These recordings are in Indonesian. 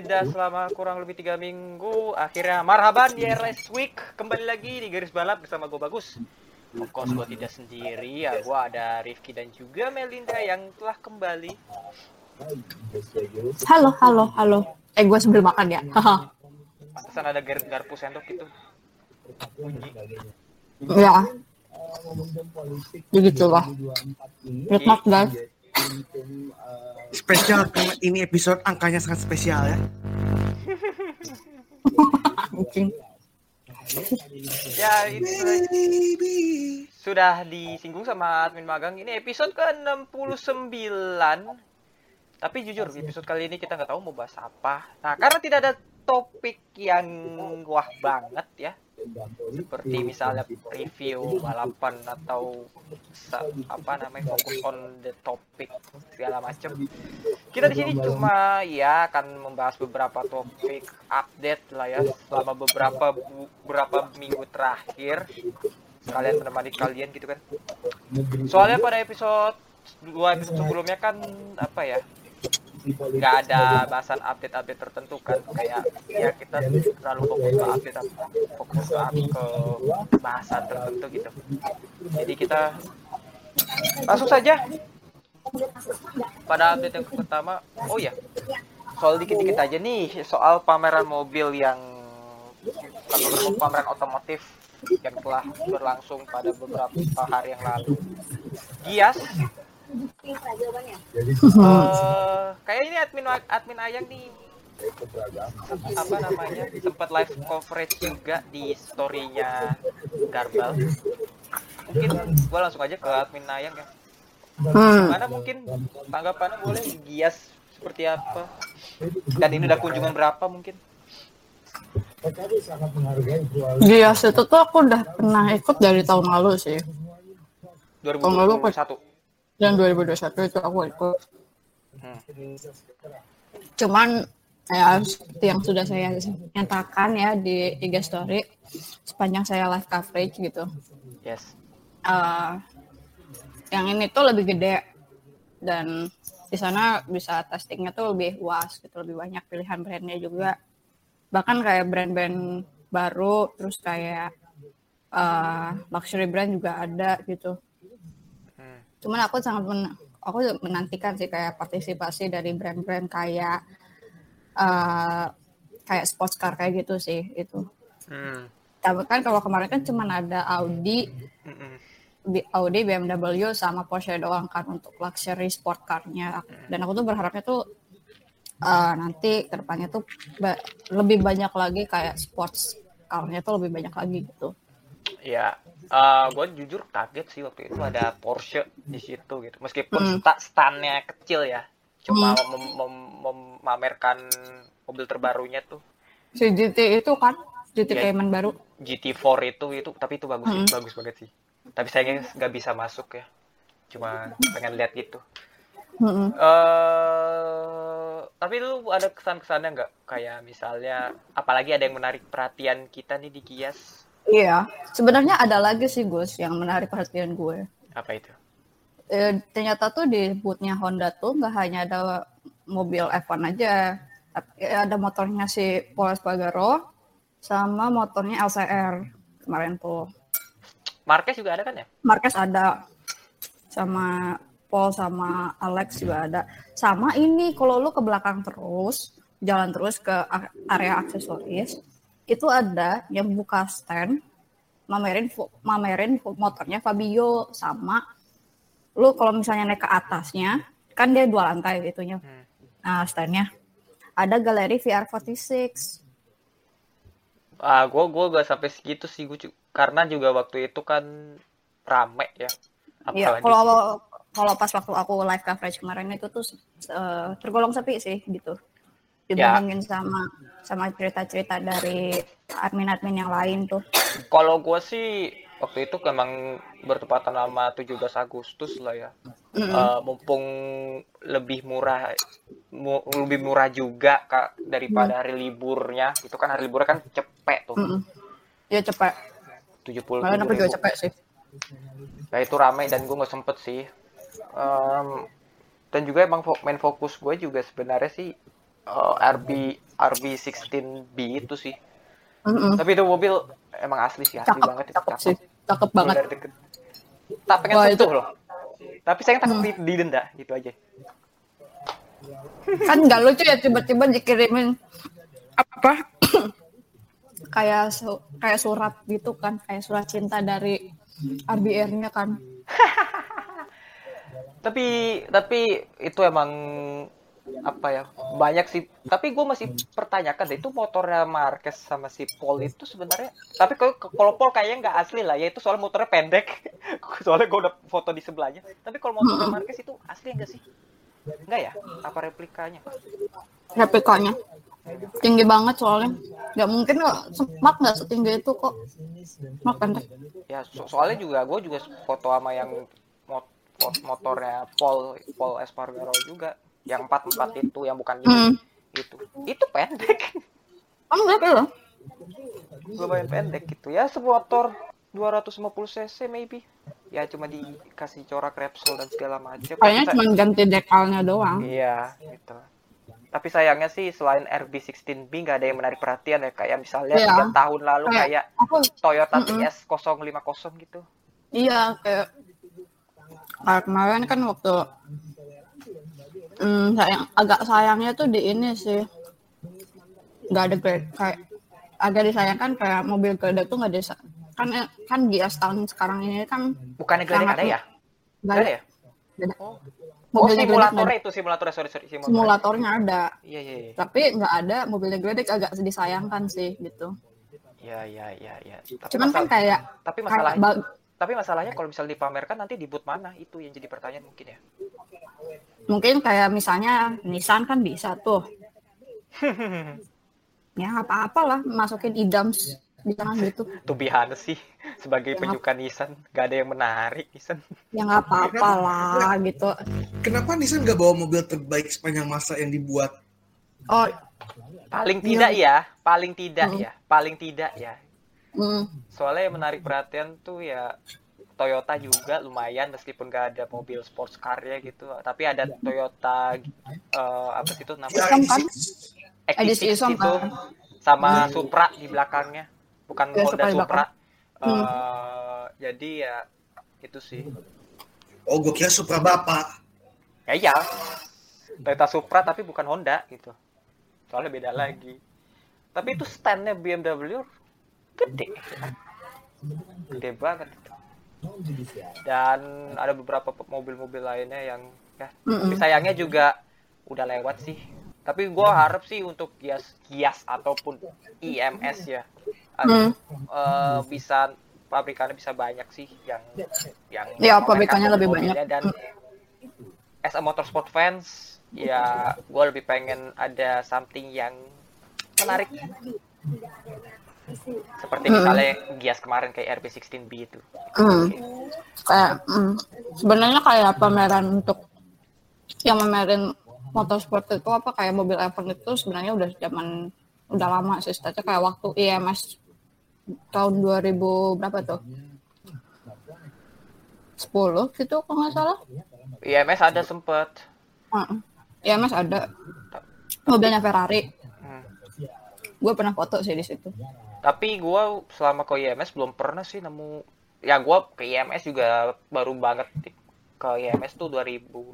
Jeda selama kurang lebih tiga minggu, akhirnya marhaban di RS Week kembali lagi di garis balap bersama gue bagus. Of course gue tidak sendiri ya, gue ada Rifki dan juga Melinda yang telah kembali. Halo, halo, halo. Eh, gue sambil makan ya. Pantesan ada gar garpu sendok gitu. Ya. Begitulah. Nikmat guys. Spesial karena ini episode angkanya sangat spesial ya. Anjing. Ya ini sudah, sudah disinggung sama admin magang. Ini episode ke-69. Tapi jujur, episode kali ini kita nggak tahu mau bahas apa. Nah, karena tidak ada topik yang wah banget ya. Seperti misalnya review balapan atau apa namanya fokus on the topic segala macam. Kita di sini cuma ya akan membahas beberapa topik update lah ya selama beberapa beberapa minggu terakhir sekalian menemani kalian gitu kan. Soalnya pada episode dua episode sebelumnya kan apa ya nggak ada bahasan update-update tertentu kan. Kayak ya kita terlalu fokus ke update fokus ke, ke bahasan tertentu gitu. Jadi kita langsung saja. Pada update yang pertama oh ya soal dikit-dikit aja nih soal pameran mobil yang atau pameran otomotif yang telah berlangsung pada beberapa hari yang lalu. Gias eh kayak ini admin admin ayang nih. Apa namanya? Sempat live coverage juga di storynya Garbal mungkin gua langsung aja ke admin ayang ya. Hmm. mana mungkin tanggapannya boleh Gias seperti apa? Dan ini udah kunjungan berapa mungkin? Gias itu tuh aku udah pernah ikut dari tahun lalu sih. Tahun lalu aku 2021 yang 2021 itu aku ikut. Hmm. Cuman ya seperti yang sudah saya nyatakan ya di IG story sepanjang saya live coverage gitu. yes eh, yang ini tuh lebih gede dan di sana bisa testingnya tuh lebih luas gitu lebih banyak pilihan brandnya juga bahkan kayak brand-brand baru terus kayak eh, luxury brand juga ada gitu. Cuman aku sangat men- aku menantikan sih kayak partisipasi dari brand-brand kayak eh, kayak sports car kayak gitu sih itu Hmm. tapi kan kalau kemarin kan cuman ada Audi Audi, BMW sama Porsche doang kan untuk luxury sport car-nya. Dan aku tuh berharapnya tuh uh, nanti ke depannya tuh ba- lebih banyak lagi kayak sports car-nya tuh lebih banyak lagi gitu. Ya, gue jujur kaget sih waktu itu ada Porsche di situ gitu. Meskipun Hmm. sta- stand-nya kecil ya, cuma mem- mem- memamerkan mobil terbarunya tuh Si GT itu kan GT Iya. Cayman baru. GT4 itu itu tapi itu bagus Hmm. bagus banget sih. Tapi sayangnya nggak bisa masuk ya, cuma pengen lihat gitu. Mm-mm. eh tapi lu ada kesan-kesannya nggak? Kayak misalnya, apalagi ada yang menarik perhatian kita nih di Gias. Iya, sebenarnya ada lagi sih Gus yang menarik perhatian gue. Apa itu? Eh, ternyata tuh di bootnya Honda tuh nggak hanya ada mobil F1 aja, tapi ada motornya si Paul Espargaro sama motornya LCR kemarin tuh. Marquez juga ada kan ya? Marquez ada sama Paul sama Alex juga ada. Sama ini kalau lu ke belakang terus, jalan terus ke area aksesoris, itu ada yang buka stand mamerin mamerin motornya Fabio sama lu kalau misalnya naik ke atasnya kan dia dua lantai itunya Hmm. nah standnya ada galeri VR46. Ah, gua gua gak sampai segitu sih gua cu- karena juga waktu itu kan rame ya. Iya, kalau kalau pas waktu aku live coverage kemarin itu tuh eh, tergolong sepi sih gitu. Ya. Dibandingin sama sama cerita-cerita dari admin-admin yang lain tuh. kalau gua sih waktu itu emang bertepatan sama 17 Agustus lah ya. Mm-mm. Eh, mumpung lebih murah mu- lebih murah juga kak daripada hari liburnya itu kan hari liburnya kan cepet tuh Mm-mm. Ya cepet. 70 Malah aku juga cepet sih. Nah itu ramai dan gue nggak sempet sih. Em, dan juga emang main fokus gue juga sebenarnya sih eh, RB RB 16B itu sih. Mm-mm. Tapi itu mobil emang asli sih, asli Cakep, banget itu. cakep sih. Cakep banget. Dari deket. Tak pengen Wah, sentuh itu- loh. Tapi saya takut di- didenda gitu aja. Kan nggak lucu ya tiba-tiba dikirimin apa kayak su- kayak surat gitu kan, kayak surat cinta dari RBR-nya kan. Tapi tapi itu emang apa ya banyak sih. Tapi gue masih pertanyakan deh itu motornya Marquez sama si Paul itu sebenarnya tapi kalau kalau Paul kayaknya nggak asli lah ya itu soalnya motornya pendek. Soalnya gue udah foto di sebelahnya. Tapi kalau motornya Marquez itu asli enggak sih? Enggak ya? Apa replikanya? Replikanya. Tinggi banget soalnya. Nggak mungkin kok semak nggak setinggi itu kok. Semak pendek. Ya so- soalnya juga gue juga foto sama yang mot- mot- motornya Paul Paul Espargaro juga yang empat empat itu yang bukan hmm. gitu. Itu pendek. Oh enggak loh lumayan pendek gitu. Ya semotor 250 cc maybe. Ya cuma dikasih corak Repsol dan segala macam. Kayaknya cuma ganti dekalnya doang. Iya gitu. Tapi sayangnya sih selain RB16B nggak ada yang menarik perhatian ya kayak misalnya Iya. tiga tahun lalu Kayak- kayak aku Toyota. TS 050 gitu. Iya kayak kemarin kan waktu hmm, sayang agak sayangnya tuh di ini sih. Nggak ada grade kayak agak disayangkan kayak mobil gede tuh nggak desa kan kan Gias tahun sekarang ini kan bukannya Gledek Sangat ada ya? nggak ada. ada ya? Oh, oh Gledek simulatornya ada. itu simulatornya sorry sorry simulator simulatornya ada. Iya iya iya. Tapi nggak ada mobilnya gede agak disayangkan sih gitu. Iya iya iya iya. Tapi cuman kan masalah- kayak tapi kayak masalahnya ba- tapi masalahnya kalau misalnya dipamerkan nanti di booth mana? Itu yang jadi pertanyaan mungkin ya mungkin kayak misalnya Nissan kan bisa tuh. Ya nggak apa-apa lah masukin idams di tengah gitu. Be honest sih sebagai Ya, penyuka Nissan gak ada yang menarik Nissan. Ya nggak apa-apa lah gitu. Kenapa Nissan nggak bawa mobil terbaik sepanjang masa yang dibuat? oh. Paling tidak ya paling tidak Hmm. ya paling tidak ya. Mm, soalnya yang menarik perhatian tuh ya Toyota juga lumayan meskipun gak ada mobil sports car ya gitu tapi ada Toyota eh, apa sih itu Ya, namanya Isom kan? XT6 Edisi Isom itu kan? sama Supra di belakangnya bukan Ya, Honda Supra. Hmm. Eh, jadi ya itu sih Oh, gue kira Supra Bapak. ya iya Toyota Supra tapi bukan Honda gitu soalnya beda lagi tapi itu standnya BMW gede gede banget itu. Dan ada beberapa mobil-mobil lainnya yang ya tapi sayangnya juga udah lewat sih. Tapi gua harap sih untuk Gias Gias ataupun IMS ya. Hmm. eh, bisa pabrikannya bisa banyak sih yang yang Ya, pabrikannya lebih banyak. dan as a motorsport fans ya gue lebih pengen ada something yang menarik seperti Mm. misalnya Gias kemarin kayak RB16B itu. Mm. kayak mm, sebenarnya kayak pameran untuk yang memamerin motorsport itu apa? Kayak mobil F1 itu sebenarnya udah zaman udah lama sih tapi kayak waktu IMS tahun 2000 berapa tuh? 10 gitu kalau nggak salah. IMS ada sempet. Heeh. IMS ada. Mobilnya Ferrari. Hmm. gue pernah foto sih di situ tapi gue selama ke IMS belum pernah sih nemu ya gue ke IMS juga baru banget ke IMS tuh 2018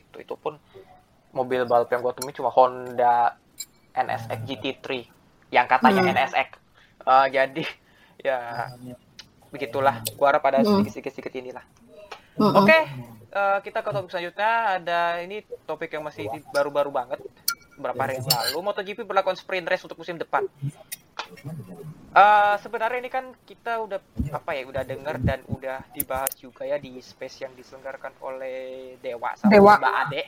itu itu pun mobil balap yang gue temui cuma Honda NSX GT3 yang katanya Hmm. NSX Eh, jadi ya begitulah gue harap ada Hmm. sedikit-sedikit inilah. Oke, eh, kita ke topik selanjutnya. Ada ini topik yang masih baru-baru banget. beberapa hari yang lalu MotoGP berlakukan sprint race untuk musim depan. Uh, sebenarnya ini kan kita udah apa ya udah dengar dan udah dibahas juga ya di space yang diselenggarakan oleh Dewa sama Dewa. Mbak Ade.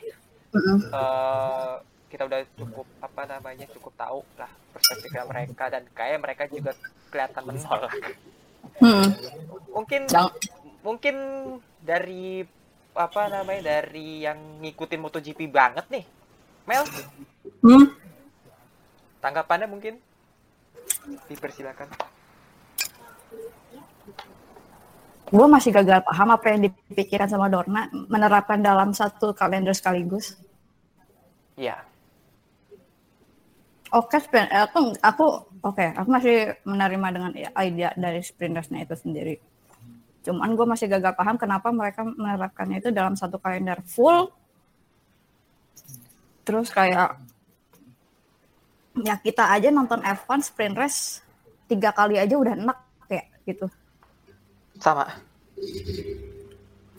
Eh, kita udah cukup apa namanya cukup tahu lah perspektif mereka dan kayak mereka juga kelihatan menolak. Hmm. Mungkin Jangan- mungkin dari apa namanya dari yang ngikutin MotoGP banget nih. Mel, Hmm. tanggapannya mungkin dipersilakan. Gue masih gagal paham apa yang dipikirkan sama Dorna menerapkan dalam satu kalender sekaligus. Iya. Oke, eh, aku, aku oke, aku masih menerima dengan ide dari sprint race-nya itu sendiri. Cuman gue masih gagal paham kenapa mereka menerapkannya itu dalam satu kalender full. Terus kayak ya kita aja nonton F1 sprint race tiga kali aja udah enak kayak gitu. Sama.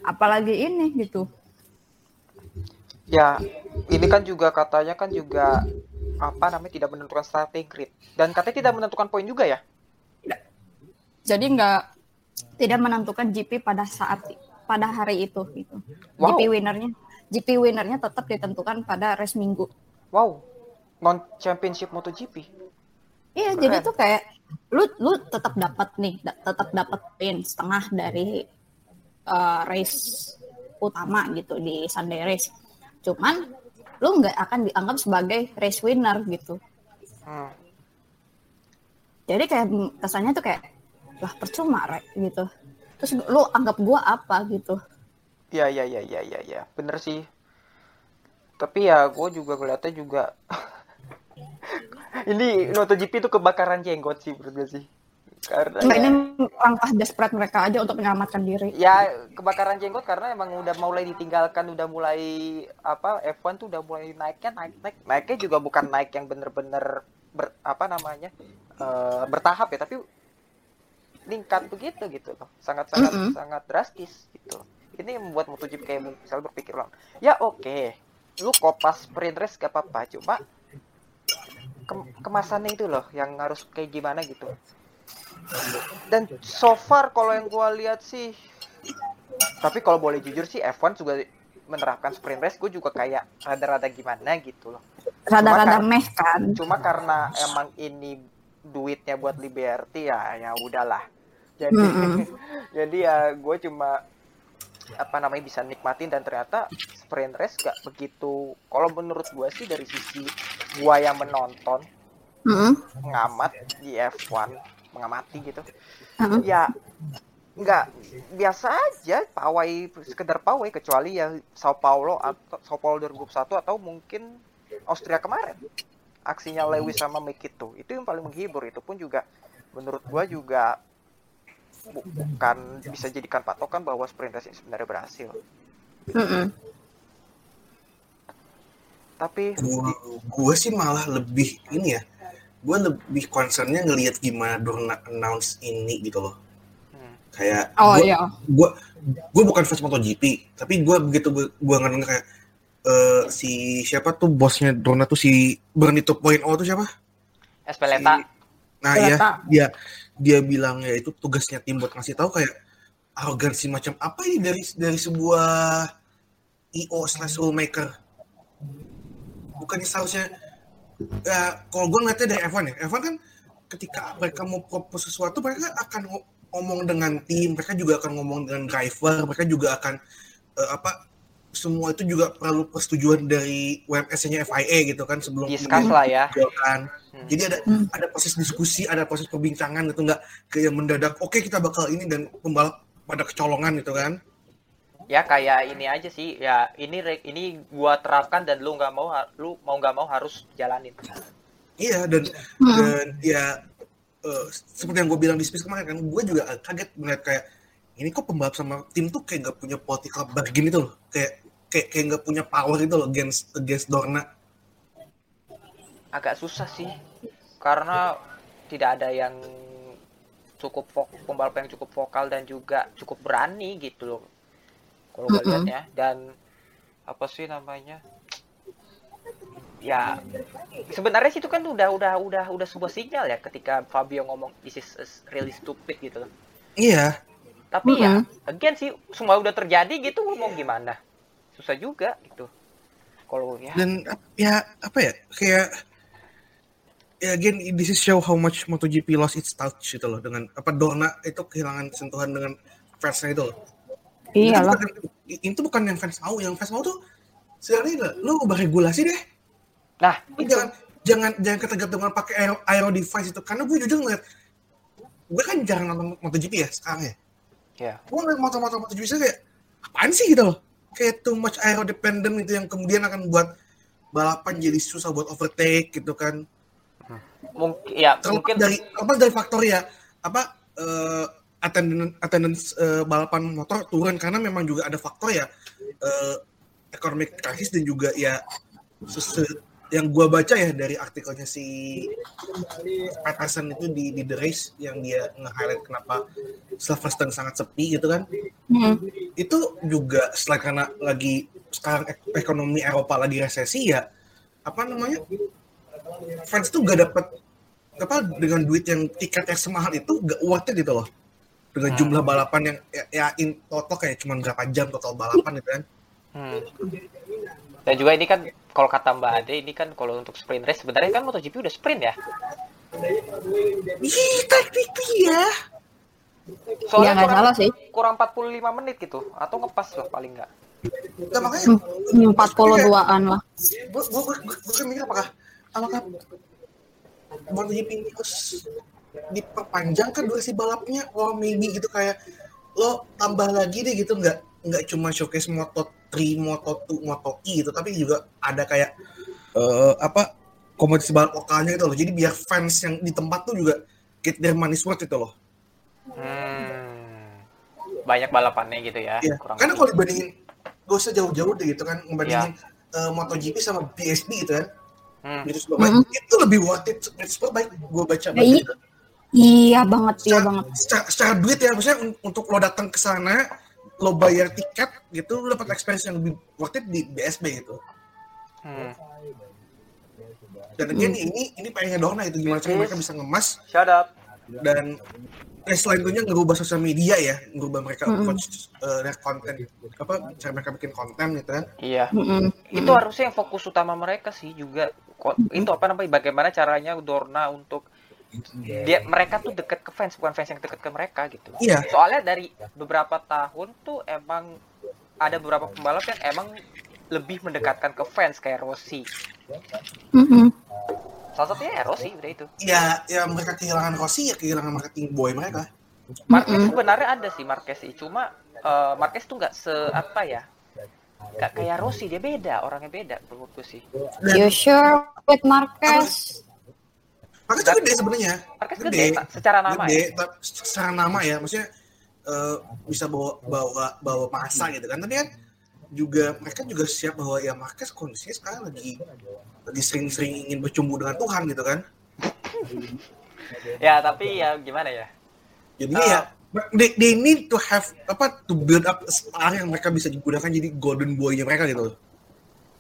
Apalagi ini gitu. Ya, ini kan juga katanya kan juga apa namanya tidak menentukan starting grid dan katanya tidak menentukan poin juga ya. Jadi nggak tidak menentukan GP pada saat pada hari itu gitu. Wow. GP winernya GP winernya tetap ditentukan pada race minggu. Wow. Non championship MotoGP. Iya, Keren. jadi tuh kayak lu lu tetap dapat nih, da- tetap dapetin setengah dari uh, race utama gitu di Sunday race. Cuman lu nggak akan dianggap sebagai race winner gitu. Hmm. Jadi kayak kesannya tuh kayak lah percuma Rek, gitu. Terus lu anggap gua apa gitu. Ya ya ya ya ya ya, bener sih. Tapi ya gue juga ngeliatnya juga ini MotoGP itu kebakaran jenggot sih menurut gue sih. Karena Nggak, ya, ini langkah desperate mereka aja untuk menyelamatkan diri. ya kebakaran jenggot karena emang udah mulai ditinggalkan, udah mulai apa F1 tuh udah mulai naiknya naik naik naiknya juga bukan naik yang bener-bener ber, apa namanya eh, bertahap ya, tapi meningkat begitu gitu loh, sangat sangat Mm-mm. sangat drastis gitu. Ini membuat MotoGP kayak misalnya berpikir ulang. Ya oke, lu kopas sprint race gak apa-apa, cuma ke- kemasannya itu loh yang harus kayak gimana gitu. Dan so far kalau yang gua lihat sih tapi kalau boleh jujur sih F1 juga menerapkan sprint race gue juga kayak rada-rada gimana gitu loh. Rada-rada meh kan. Cuma karena emang ini duitnya buat Liberty ya ya udahlah. Jadi Mm-mm. jadi ya gue cuma apa namanya bisa nikmatin dan ternyata sprint race gak begitu kalau menurut gue sih dari sisi gua yang menonton Mm-mm. mengamat di F1 mengamati gitu Mm-mm. ya nggak biasa aja pawai sekedar pawai kecuali ya Sao Paulo atau Sao Paulo 2021 atau mungkin Austria kemarin aksinya Lewis sama Mick itu itu yang paling menghibur itu pun juga menurut gua juga bukan bisa jadikan patokan bahwa sprint race ini sebenarnya berhasil Mm-mm. tapi Gua, gua sih malah lebih ini ya. Gua lebih concernnya ngelihat gimana Dorna announce ini gitu loh. hmm, Kayak Oh gua, iya. gua gua bukan fans MotoGP, tapi gua begitu gua, gua ngedenger kayak eh, si siapa tuh bosnya Dorna tuh si Bernie 2.0 tuh siapa? Espeleta Nah Ternyata. ya dia dia bilang ya itu tugasnya tim buat ngasih tahu kayak arogansi macam apa ini dari dari sebuah IO slash rulemaker. Bukannya seharusnya ya kalau gue ngeliatnya dari F1 ya, F1 kan ketika mereka mau propose sesuatu mereka akan ngo- ngomong dengan tim, mereka juga akan ngomong dengan driver, mereka juga akan eh, apa semua itu juga perlu persetujuan dari WMS-nya FIA gitu kan sebelum discuss lah ya kan. Hmm. Jadi ada Hmm. ada proses diskusi, ada proses perbincangan gitu nggak kayak mendadak. Oke kita bakal ini dan pembalap pada kecolongan gitu kan. ya kayak ini aja sih ya ini ini gua terapkan dan lu nggak mau lu mau nggak mau harus jalanin Iya dan Hmm. dan ya eh, seperti yang gue bilang di space kemarin kan, gue juga kaget melihat kayak ini kok pembalap sama tim tuh kayak nggak punya political bargain itu loh, kayak kayak kayak nggak punya power itu loh against against Dorna. agak susah sih karena tidak ada yang cukup pembalap yang cukup vokal dan juga cukup berani gitu loh kalau gue Mm-mm. lihat ya dan apa sih namanya ya sebenarnya sih itu kan udah udah udah udah sebuah sinyal ya ketika Fabio ngomong this is really stupid gitu loh. Iya. Tapi ya again sih semua udah terjadi gitu mau gimana? Susah juga gitu. Kalau ya Dan ya apa ya kayak ya again this is show how much MotoGP lost its touch gitu loh dengan apa Dorna itu kehilangan sentuhan dengan fansnya itu loh. Iya bukan, itu bukan yang fans mau, yang fans mau tuh sebenarnya lu ubah regulasi deh. nah itu jangan jangan jangan ketergantungan pakai aero, aero device itu karena gue jujur ngeliat gue kan jarang nonton MotoGP ya sekarang ya. Ya Gue ngeliat motor-motor MotoGP saya kayak apaan sih gitu loh. Kayak too much aero dependent itu yang kemudian akan buat balapan jadi susah buat overtake gitu kan. mungkin ya Terlepas mungkin dari apa dari faktor ya apa eh, attendance attendance eh, balapan motor turun karena memang juga ada faktor ya eh, economic crisis dan juga ya yang gua baca ya dari artikelnya si Patterson itu di, di The Race yang dia nge-highlight kenapa Silverstone sangat sepi gitu kan Hmm. itu juga selain karena lagi sekarang ek- ekonomi Eropa lagi resesi ya apa namanya fans tuh gak dapet apa dengan duit yang tiket yang semahal itu gak worth it gitu loh dengan Hmm. jumlah balapan yang ya, ya in total kayak cuma berapa jam total balapan gitu kan Hmm. Dan juga ini kan kalau kata Mbak Ade ini kan kalau untuk sprint race sebenarnya kan MotoGP udah sprint ya. Ih, technically ya Ya, nggak salah sih. Kurang 45 menit gitu atau ngepas lah paling nggak. Nah, makanya Hmm, 42-an lah. gue gue gue gue mikir apakah apakah MotoGP ini harus diperpanjang kan durasi balapnya or maybe gitu kayak lo tambah lagi deh gitu nggak nggak cuma showcase Moto3, Moto2, Moto E gitu tapi juga ada kayak eh, apa kompetisi balap lokalnya gitu loh jadi biar fans yang di tempat tuh juga get their money's worth itu loh Hmm. Banyak balapannya gitu ya. Iya. Kurang Karena kalau dibandingin gak usah jauh-jauh deh gitu kan ngebandingin eh, MotoGP sama BSB gitu kan Hmm. Superbike Mhm. itu lebih worth it Virtus Superbike gue baca Ya, iya. baca. Iya banget, iya secara, banget. secara, secara duit ya maksudnya un- untuk lo datang ke sana lo bayar tiket gitu lo dapat experience yang lebih worth it di BSB gitu Hmm. dan again ini ini pengennya Dorna itu gimana cara mereka bisa ngemas Shut up. dan eh, selain itu ngerubah sosial media ya ngerubah mereka approach eh, their konten apa cara mereka bikin konten gitu kan Iya. Mm-mm. Itu harusnya yang fokus utama mereka sih juga. Itu apa namanya? Bagaimana caranya Dorna untuk dia mereka tuh deket ke fans bukan fans yang deket ke mereka gitu. iya Soalnya dari beberapa tahun tuh emang ada beberapa pembalap yang emang lebih mendekatkan ke fans kayak Rossi. Mm-mm. Salah satunya ya Rossi udah itu. ya ya mereka kehilangan Rossi ya kehilangan marketing boy mereka Marquez Mm-mm. sebenarnya ada sih Marquez sih, cuma eh, Marquez tuh nggak se apa ya, nggak kayak Rossi dia beda, orangnya beda menurutku sih. You sure with Marquez? Mereka tuh gede sebenarnya Marquez gede, tak- secara nama gede, ya. secara nama ya maksudnya eh, bisa bawa bawa bawa masa gitu kan tapi kan juga mereka juga siap bahwa ya Marquez kondisinya sekarang lagi lagi sering-sering ingin bercumbu dengan Tuhan gitu kan Ya tapi ya gimana ya? jadinya Ah. ya they, they need to have apa to build up star yang mereka bisa digunakan jadi golden boy-nya mereka gitu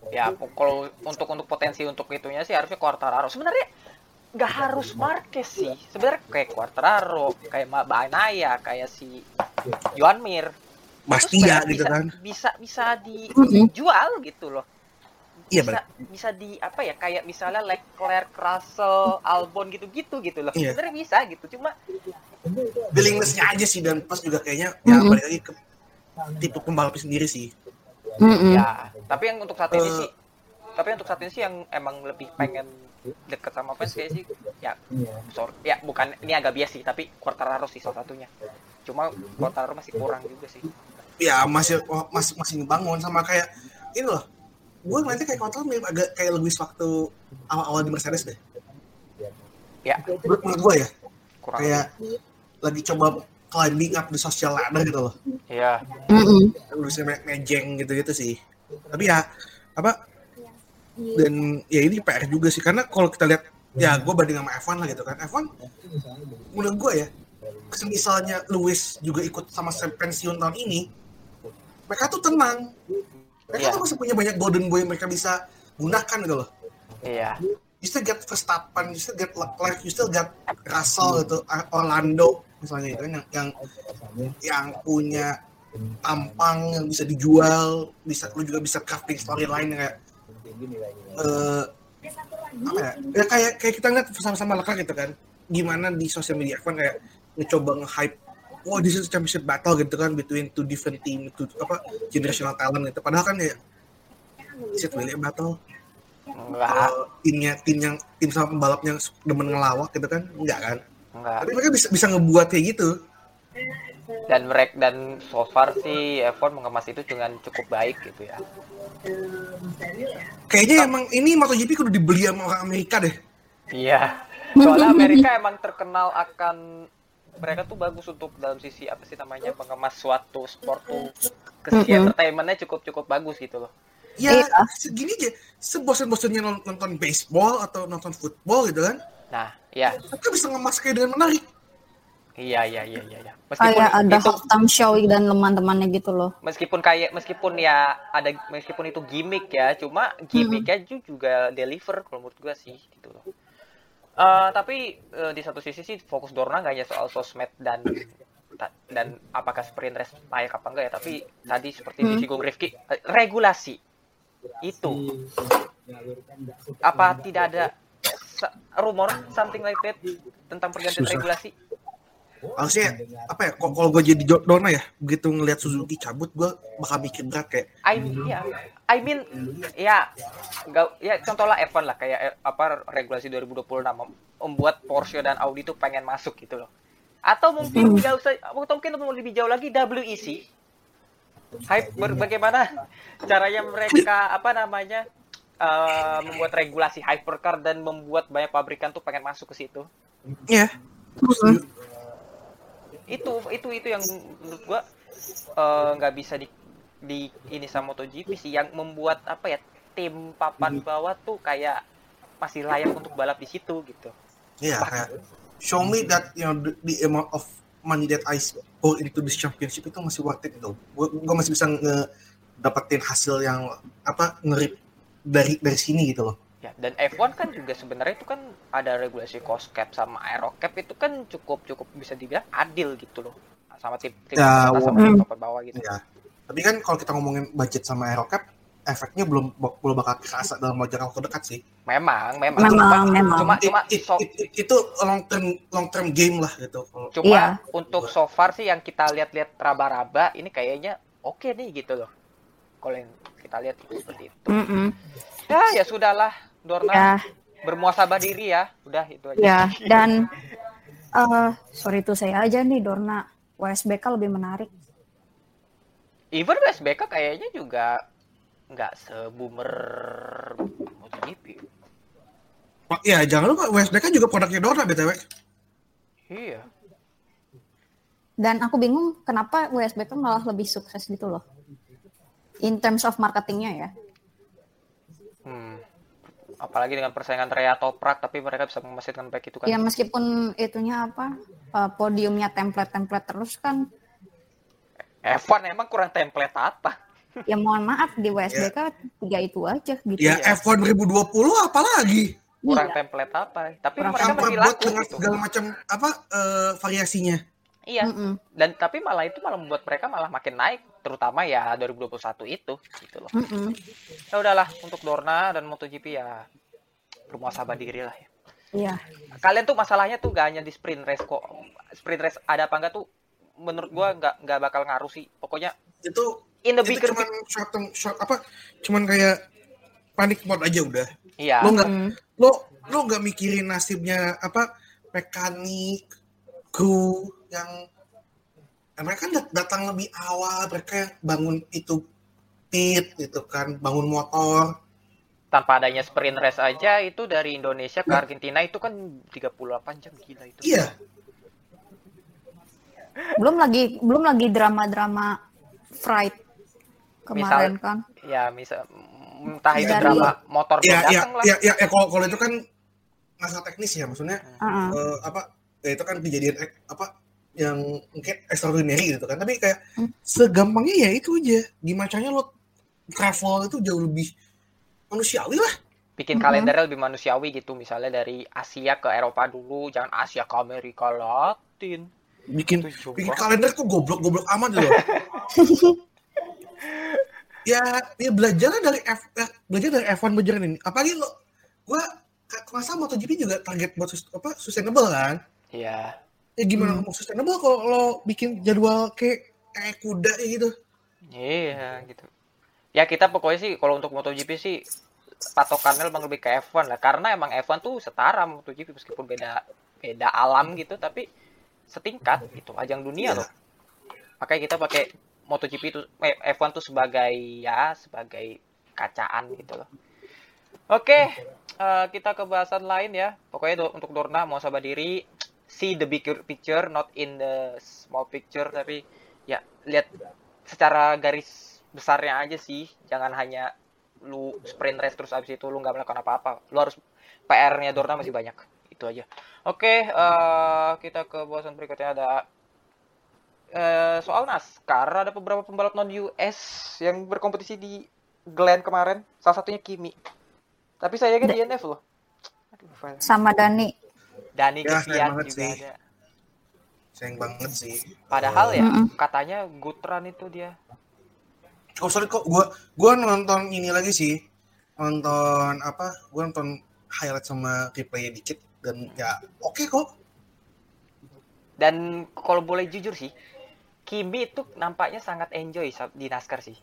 Ya kalau untuk untuk potensi untuk itunya sih harusnya Quartararo. Sebenarnya nggak harus Marquez sih. Sebenarnya kayak Quartararo, kayak Ma- Banaya, kayak si Juan Mir. Bastia sebenarnya gitu bisa, kan Bisa bisa dijual gitu loh. iya bisa benar bisa di apa ya kayak misalnya Leclerc, Russell, Albon gitu-gitu gitu loh. Iya. Sebenarnya bisa gitu. Cuma willingness-nya aja sih dan plus juga kayaknya ya Mhm. balik lagi ke tipe pembalapnya sendiri sih Mm-mm. ya, tapi yang untuk saat ini Eh. sih tapi untuk saat ini sih yang emang lebih pengen deket sama fans kayak sih ya. Sorry ya bukan ini agak bias sih tapi Quartararo sih salah satunya. Cuma Quartararo masih kurang juga sih. Ya masih oh, masih masih ngebangun sama kayak ini loh. Gue nanti kayak kontrol mirip agak kayak Lewis waktu awal-awal di Mercedes deh. Ya. Menurut, menurut gue ya. Kurang kayak lagi coba climbing up the social ladder gitu loh. Ya Mm-mm. Lulusnya me- mejeng gitu-gitu sih. Tapi ya apa dan ya ini PR juga sih karena kalau kita lihat ya gue banding sama F1 lah gitu kan F1 menurut gue ya misalnya Lewis juga ikut sama saya pensiun tahun ini mereka tuh tenang mereka Iya. tuh masih punya banyak golden boy yang mereka bisa gunakan gitu loh Iya. You still get Verstappen, you still get Leclerc, you still get Russell gitu, Orlando misalnya itu kan yang yang yang punya tampang yang bisa dijual, bisa lu juga bisa crafting storyline kayak eh apa ya? Ya kayak kayak kita ngeliat sama-sama Leclerc gitu kan. Gimana di sosial media kan kayak ngecoba nge-hype wah this is championship battle gitu kan between two different team, two, apa generational talent gitu. Padahal kan ya is it really a battle? Enggak, Uh, timnya tim yang tim sama pembalap yang demen ngelawak gitu kan? Enggak kan? enggak. Tapi mereka bisa bisa ngebuat kayak gitu. Dan mereka dan so far sih F1 mengemas itu dengan cukup baik gitu ya. Kayaknya emang ini MotoGP kudu dibeli sama orang Amerika deh. Iya. Soalnya Amerika emang terkenal akan mereka tuh bagus untuk dalam sisi apa sih namanya mengemas suatu sport tuh ke sisi Mm-mm. entertainmentnya cukup cukup bagus gitu loh. Ya Iya. segini aja, sebosan-bosannya non- nonton baseball atau nonton football gitu kan, Nah, ya, mereka bisa ngemas kayak dengan menarik. Iya iya iya iya. iya. Meskipun Kayak ada itu halftime show dan teman-temannya gitu loh. meskipun kayak meskipun ya ada meskipun itu gimmick ya, cuma gimmicknya ju- juga deliver kalau menurut gua sih gitu loh. Eh, tapi eh, di satu sisi sih fokus Dorna nggak hanya soal sosmed dan dan apakah sprint race layak apa enggak ya, tapi tadi seperti Hmm. disinggung Rifki, eh, regulasi itu apa tidak ada rumor something like that tentang pergantian Susah. regulasi? Harusnya apa ya? kok- Kalau gue jadi Dona ya, begitu ngelihat Suzuki cabut, gue bakal mikir berat kayak, I ya, I mean ya nggak ya contohlah F1 lah kayak eh, apa regulasi 2026 mem- membuat Porsche dan Audi tuh pengen masuk gitu loh. Atau mungkin Hmm. jauh sa- atau mungkin lebih jauh lagi WEC. Hype ber- bagaimana caranya mereka apa namanya eh, membuat regulasi hypercar dan membuat banyak pabrikan tuh pengen masuk ke situ. ya, itu itu itu yang menurut gua eh, nggak bisa di di ini sama MotoGP sih yang membuat apa ya tim papan bawah tuh kayak masih layak untuk balap di situ gitu. ya kayak show me that you know the, the amount of money that I pour into this championship itu masih worth it gitu. Gue gue masih bisa ngedapetin hasil yang apa ngerip dari dari sini gitu loh. Ya, dan F1 kan juga sebenarnya itu kan ada regulasi cost cap sama aero cap itu kan cukup cukup bisa dibilang adil gitu loh sama tim tim Ya, atas sama tim papan bawah gitu. Ya. Tapi kan kalau kita ngomongin budget sama aerocap, efeknya belum belum bakal kerasa dalam jangka waktu dekat sih. Memang, memang. Memang, cuma, memang. cuma, It- cuma, it- so- it- it- itu long term long term game lah gitu. Cuma Iya. untuk so far sih yang kita lihat-lihat raba-raba ini kayaknya oke nih gitu loh. Kalau yang kita lihat itu seperti itu. Mm-mm. Ya, ya sudahlah, Dorna Ya, bermuasabah diri ya. Udah itu aja. ya. Dan eh sorry itu saya aja nih Dorna. WSBK lebih menarik. Even WSBK kayaknya juga nggak seboomer MotoGP. ya jangan lupa WSBK juga produknya Dorna btw. Iya. Dan aku bingung kenapa WSBK malah lebih sukses gitu loh. In terms of marketingnya ya. Hmm. Apalagi dengan persaingan Rea Toprak, tapi mereka bisa mengemas dengan baik itu kan. Ya meskipun itunya apa eh, podiumnya template-template terus kan. F1 emang kurang template apa? Ya mohon maaf di WSBK tiga itu aja gitu. Ya Iya. F1 2020 apalagi Kurang Iya. template apa? Tapi Kurang mereka masih buat laku gitu. segala macam apa eh, variasinya. Iya. Mm-mm. Dan tapi malah itu malah membuat mereka malah makin naik, terutama ya 2021 itu gitu loh. Mm-mm. Ya udahlah untuk Dorna dan MotoGP ya bermuasabah diri lah ya. Iya. Kalian tuh masalahnya tuh gak hanya di sprint race kok. Sprint race ada apa enggak tuh menurut gua nggak nggak bakal ngaruh sih. Pokoknya Itu in the itu bigger cuman short short apa cuman kayak panik mode aja udah. iya. Lo nggak Mm. lo lo nggak mikirin nasibnya apa mekanik kru yang eh, mereka kan dat- datang lebih awal mereka bangun itu pit gitu kan bangun motor Tanpa adanya sprint race aja itu dari Indonesia ke Argentina itu kan 38 jam gila itu. iya Belum lagi belum lagi drama-drama fright kemarin kan. Ya misal entah itu Dari- drama motor ya ya lah. ya ya, ya kalau kalau itu kan masalah teknis ya maksudnya Heeh. eh, apa ya itu kan kejadian apa yang mungkin extraordinary gitu kan tapi kayak Hmm. segampangnya ya itu aja gimana caranya lo travel itu jauh lebih manusiawi lah bikin Mhm. kalendernya lebih manusiawi gitu misalnya dari Asia ke Eropa dulu jangan Asia ke Amerika Latin bikin Itu bikin kalender kok goblok-goblok amat loh. ya, ya belajar dari F, eh, belajar dari F1 beneran ini. Apalagi lo, gua masa MotoGP juga target buat sus- apa sustainable kan? ya Ya gimana Hmm. mau sustainable kalau lo bikin jadwal kayak kayak kuda ya gitu. iya gitu ya kita pokoknya sih kalau untuk MotoGP sih patokannya emang lebih ke F1 lah karena emang F1 tuh setara sama MotoGP meskipun beda beda alam gitu tapi setingkat gitu ajang dunia Iya. loh makanya kita pakai MotoGP itu eh, F1 tuh sebagai ya sebagai kacaan gitu loh oke eh, kita ke bahasan lain ya pokoknya do- untuk Dorna mau sabar diri see the bigger picture not in the small picture tapi ya lihat secara garis besarnya aja sih. Jangan hanya lu sprint race terus abis itu lu nggak melakukan apa-apa. Lu harus PR-nya Dorna masih banyak. Itu aja. Oke eh, kita ke bahasan berikutnya ada eh, soal NASCAR. Ada beberapa pembalap non US yang berkompetisi di Glen kemarin. Salah satunya Kimi. Tapi sayangnya DNF loh. Aduh. Sama Dani. Dani Ya, Kesian juga sih. ada Sayang banget sih. padahal ya Mm-mm. katanya run itu dia Oh sorry kok gua gua nonton ini lagi sih. Nonton apa? Gua nonton highlight sama replay dikit dan ya oke kok. Dan kalau boleh jujur sih, Kimi itu nampaknya sangat enjoy di NASCAR sih.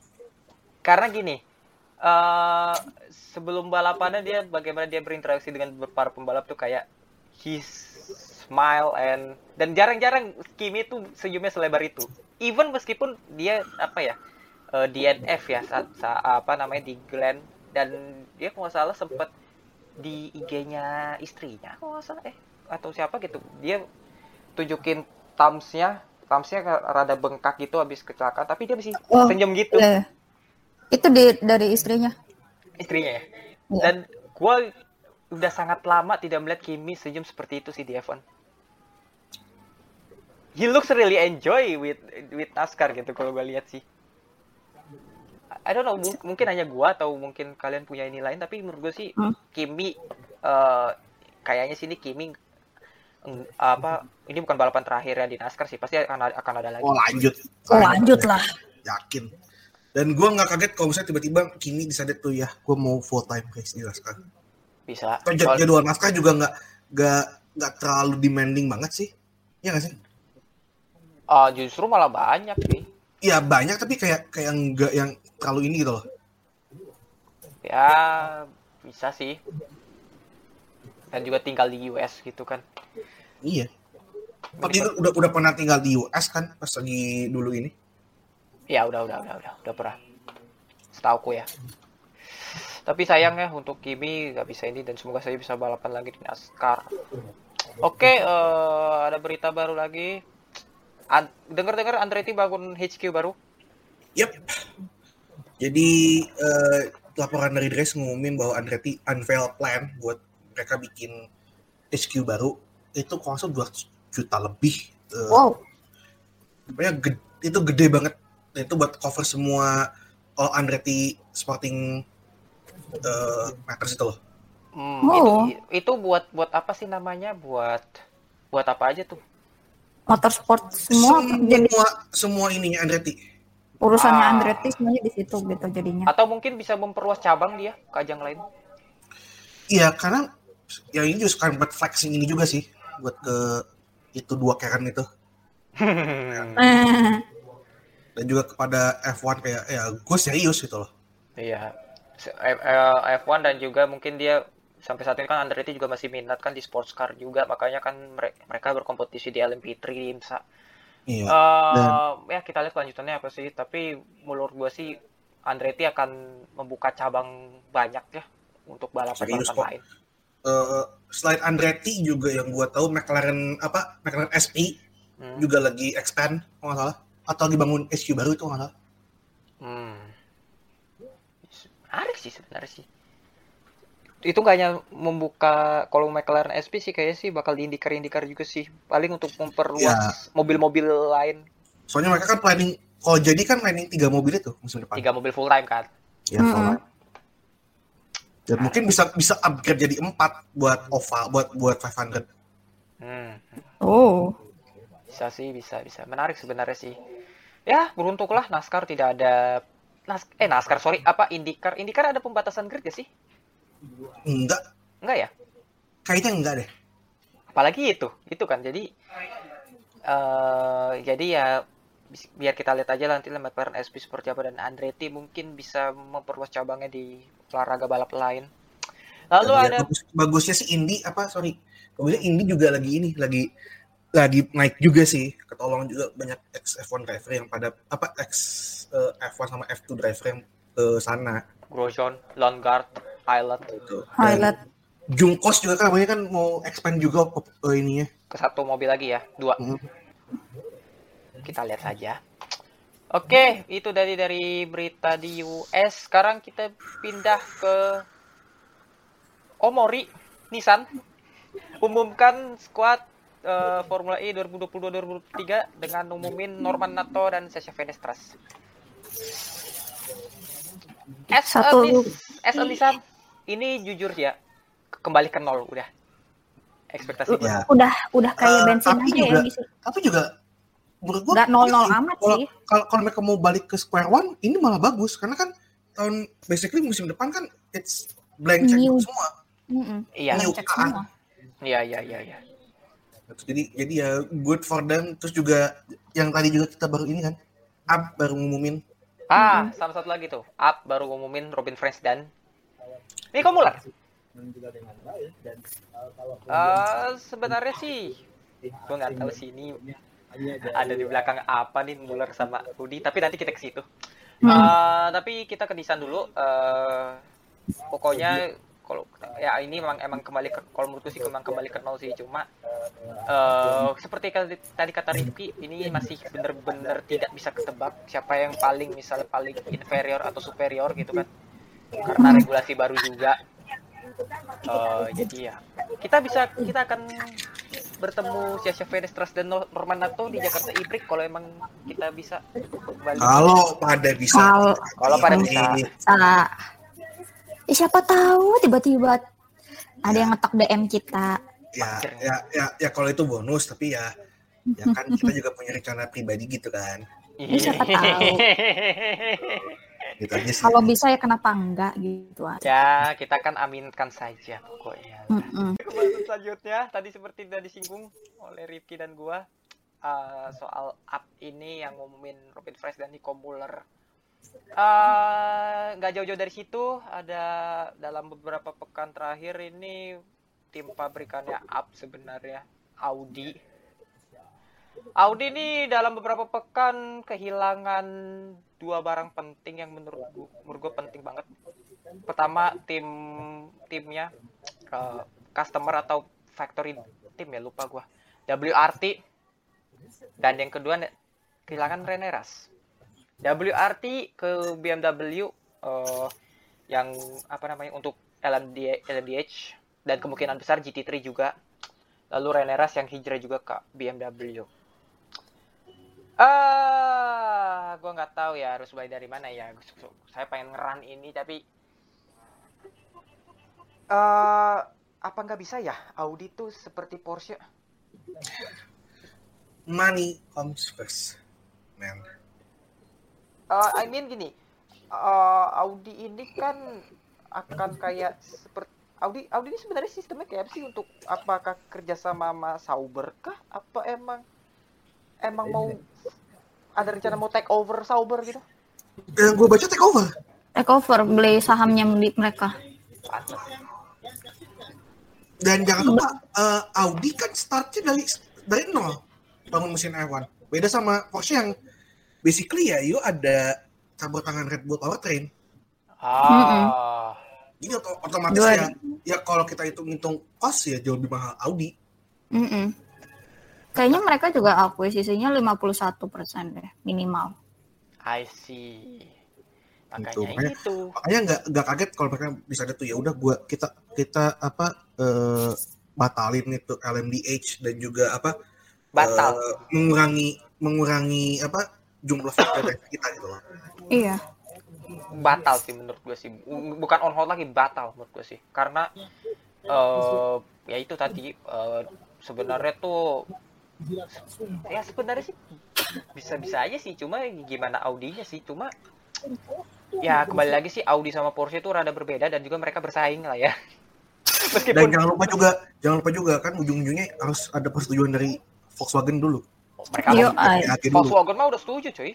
Karena gini, eh sebelum balapannya dia bagaimana dia berinteraksi dengan para pembalap tuh kayak his smile and dan jarang-jarang Kimi tuh senyumnya selebar itu. Even meskipun dia apa ya eh, DNF ya sa- sa- apa namanya di Glen dan dia kalau salah sempet di IG-nya istrinya kalau nggak salah eh atau siapa gitu dia tunjukin thumbs-nya thumbs-nya rada bengkak gitu habis kecelakaan tapi dia masih Oh, senyum gitu Iya. Itu di, dari istrinya. istrinya ya Iya. dan gua udah sangat lama tidak melihat Kimi senyum seperti itu sih di F1 he looks really enjoy with with NASCAR gitu kalau gue lihat sih I don't know mung- mungkin hanya gua atau mungkin kalian punya ini lain tapi menurut gue sih Hmm. Kimi eh, kayaknya sini Kimi apa ini bukan balapan terakhir ya di NASCAR sih pasti akan ada, akan ada lagi Oh lanjut. Oh, lanjut lah. Yakin. Dan gua nggak kaget kalau misalnya tiba-tiba kini decided tuh ya, gua mau full time guys di NASCAR. Bisa jad- Soal- jadwal NASCAR juga nggak nggak nggak terlalu demanding banget sih. Iya nggak sih? Ah, justru malah banyak sih Iya banyak tapi kayak kayak nggak yang terlalu ini gitu loh. ya bisa sih dan juga tinggal di US gitu kan Iya. Tapi lu udah udah pernah tinggal di US kan pas lagi dulu ini. ya udah udah udah udah udah pernah setauku ya tapi sayang ya untuk Kimi nggak bisa ini dan semoga saya bisa balapan lagi di NASCAR oke eh, ada berita baru lagi An dengar-dengar Andretti bangun HQ baru Yap. Jadi eh, laporan dari Dres ngumumin bahwa Andretti unveil plan buat mereka bikin HQ baru itu kalau salah 200 juta lebih. Eh, Wow. Pokoknya ged- itu gede banget. Itu buat cover semua all Andretti Sporting eh matters itu loh. Hmm, Oh. itu itu buat buat apa sih namanya buat buat apa aja tuh Motorsport semua jadi Semua semua ininya Andretti. urusannya Ah. Andretti semuanya di situ gitu jadinya. atau mungkin bisa memperluas cabang dia ke ajang lain Iya, karena yang ini juga kan buat flexing ini juga sih buat ke itu dua Karen itu Eh, dan juga kepada F1 kayak ya gue serius gitu loh. Iya. F- eh, F1 dan juga mungkin dia sampai saat ini kan Andretti juga masih minat kan di sports car juga makanya kan mere- mereka berkompetisi di LMP3 di IMSA. Iya. Eh, ya kita lihat kelanjutannya apa sih tapi menurut gua sih Andretti akan membuka cabang banyak ya untuk balapan-balapan Serius kok. lain. Eh, selain Andretti juga yang gue tahu McLaren apa McLaren SP Hmm. juga lagi expand kalau nggak salah atau lagi bangun SQ baru itu nggak salah. Hmm. Sih sebenarnya sih. Itu nggak hanya membuka kalau McLaren SP sih kayaknya sih bakal diindikar-indikar juga sih. Paling untuk memperluas mobil-mobil lain. Soalnya mereka kan planning kalau jadi kan planning tiga mobil itu musim depan. Tiga mobil full time kan. Ya, Mm-mm. soalnya. Dan mungkin bisa bisa upgrade jadi 4 buat OVA buat buat 500. Hmm. Oh. Bisa sih, bisa, bisa. Menarik sebenarnya sih. Ya, beruntunglah NASCAR tidak ada Nas eh NASCAR sorry. Apa IndyCar? IndyCar ada pembatasan grid gak sih? Enggak, enggak ya? Kayaknya enggak deh. apalagi itu itu kan. Jadi eh jadi ya biar kita lihat aja nanti McLaren SP seperti apa dan Andretti mungkin bisa memperluas cabangnya di olahraga balap lain. Lalu ya, ada bagus, bagusnya sih Indi apa sorry. Bagusnya Indi juga lagi ini lagi lagi naik juga sih. Ketolong juga banyak ex F1 driver yang pada apa ex eh, F1 sama F2 driver yang ke sana Grosjean, Longard, Island. Dan Highlight. Jungkos juga kan namanya kan mau expand juga ke ke ininya. ke satu mobil lagi ya dua Hmm. kita lihat saja oke itu dari dari berita di US sekarang kita pindah ke Omori Nissan umumkan squad eh, Formula E 2022-2023 dengan umumin Norman Nato dan Sasha Fenestras as a, Satu as a Nissan ini jujur ya kembali ke nol udah ekspektasi. Ya. Udah udah kayak Eh, bensin aja ya juga- ngisi. Tapi juga menurut gua Nggak nol-nol iya amat kalau, sih. Kalau kalau mereka mau balik ke square one, ini malah bagus karena kan tahun basically musim depan kan it's blank check New. semua. Iya car. semua. iya iya iya iya Jadi jadi ya good for them. Terus juga yang tadi juga kita baru ini kan, up baru ngumumin Ah, sama satu lagi tuh. Up baru ngumumin Robin French dan Nico Muller. Eh, sebenarnya sih gue nggak tahu sih ini ada di belakang apa nih Muller sama Rudy tapi nanti kita ke situ. Hmm. Eh, tapi kita ke Nissan dulu. Eh, pokoknya kalau ya ini memang emang kembali ke kalau menurutku sih memang kembali ke nol sih. Cuma eh seperti tadi kata Rifki ini masih bener-bener tidak bisa ketebak siapa yang paling misalnya paling inferior atau superior gitu kan. Karena regulasi baru juga. Eh, jadi ya kita bisa kita akan bertemu Sasha Fenestras dan Nor- Norman Nato di Jakarta Ibrik kalau emang kita bisa. Kembali kalau pada bisa. Kalau- Kalau pada bisa. Sa- Eh, siapa tahu tiba-tiba ada yang ngetok DM kita. Ya, ya, ya, ya kalau itu bonus tapi ya ya kan kita juga punya rencana pribadi gitu kan. Ya, siapa tahu. Gitu aja sih. Kalau bisa ya kenapa enggak gitu aja. ya kita kan aminkan saja pokoknya Mm-mm. Pembahasan selanjutnya tadi seperti sudah disinggung oleh Rifki dan gua eh, soal up ini yang ngumumin Robin Fresh dan Nico Muller. Eh, nggak jauh-jauh dari situ ada dalam beberapa pekan terakhir ini tim pabrikannya up sebenarnya Audi. Audi ini dalam beberapa pekan kehilangan dua barang penting yang menurut gua, menurut gua penting banget. Pertama tim timnya eh, customer atau factory tim ya lupa gua WRT dan yang kedua kehilangan Rene Ras WRT ke BMW eh, yang apa namanya untuk LMD, LMDH dan kemungkinan besar GT3 juga. Lalu Rene Ras yang hijrah juga ke BMW ah gua nggak tahu ya harus mulai dari mana ya. Saya pengen ngeran ini tapi eh apa nggak bisa ya? Audi tuh seperti Porsche. Money comes first, man. Eh, I mean gini eh, Audi ini kan akan kayak seperti Audi Audi ini sebenarnya sistemnya kayak apa sih untuk apakah kerjasama sama Sauber kah apa emang emang mau ada rencana mau take over Sauber gitu Yang gue baca take over. Take over beli sahamnya milik mereka. Dan jangan lupa eh, Audi kan startnya dari dari nol bangun mesin F1. Beda sama Porsche yang basically ya you ada campur tangan Red Bull Powertrain. ah Jadi oto- otomatis Dua- ya ya kalau kita hitung-hitung cost ya jauh lebih mahal Audi. Mm-mm. Kayaknya mereka juga akuisisinya 51% deh minimal. I see Gitu, makanya itu Makanya nggak nggak kaget kalau mereka bisa ada tuh ya udah gua kita kita apa eh, batalin itu LMDH dan juga apa batal eh, mengurangi mengurangi apa jumlah factory kita gitu loh. Iya. batal sih menurut gue sih. Bukan on hold lagi batal menurut gue sih. Karena uh, ya itu tadi uh, sebenarnya tuh ya sebenarnya sih bisa-bisa aja sih. Cuma gimana Audinya sih? Cuma ya kembali lagi sih Audi sama Porsche itu rada berbeda dan juga mereka bersaing lah ya. Meskipun... dan jangan lupa juga jangan lupa juga kan ujung-ujungnya harus ada persetujuan dari Volkswagen dulu mereka Yo, Volkswagen mah udah setuju cuy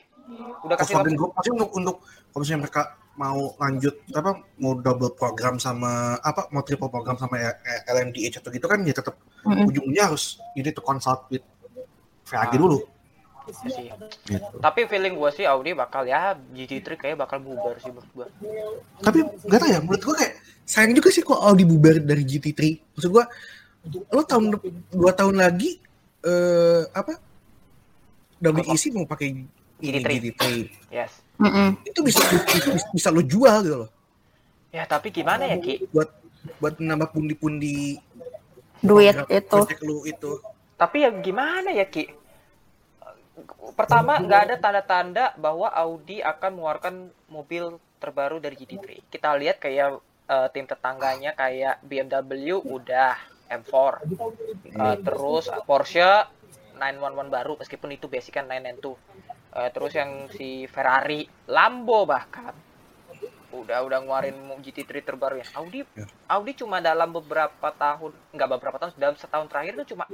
udah kasih Volkswagen Group pasti untuk untuk kalau misalnya mereka mau lanjut apa mau double program sama apa mau triple program sama LMDH atau gitu kan ya tetap mm-hmm. ujungnya harus ini tuh consult with VAG dulu sih. Gitu. Tapi feeling gue sih Audi bakal ya GT3 kayak bakal bubar sih menurut gue. Tapi gak tau ya, menurut gue kayak sayang juga sih kok Audi bubar dari GT3. Maksud gue, lo tahun dua tahun lagi eh apa WEC mau pakai GT3. GT3. Yes. Mm -mm. Itu bisa, bisa bisa lo jual gitu loh. Ya tapi gimana ya Ki? Buat buat nambah pundi-pundi duit itu. Lu itu. Tapi ya gimana ya Ki? Pertama nggak ada tanda-tanda bahwa Audi akan mengeluarkan mobil terbaru dari GT3. Kita lihat kayak uh, tim tetangganya kayak BMW udah M4. Uh, eh, terus Porsche 911 baru meskipun itu basic kan 992. Uh, terus yang si Ferrari, Lambo bahkan udah udah ngeluarin GT3 terbaru ya. Audi ya. Audi cuma dalam beberapa tahun, nggak beberapa tahun, dalam setahun terakhir itu cuma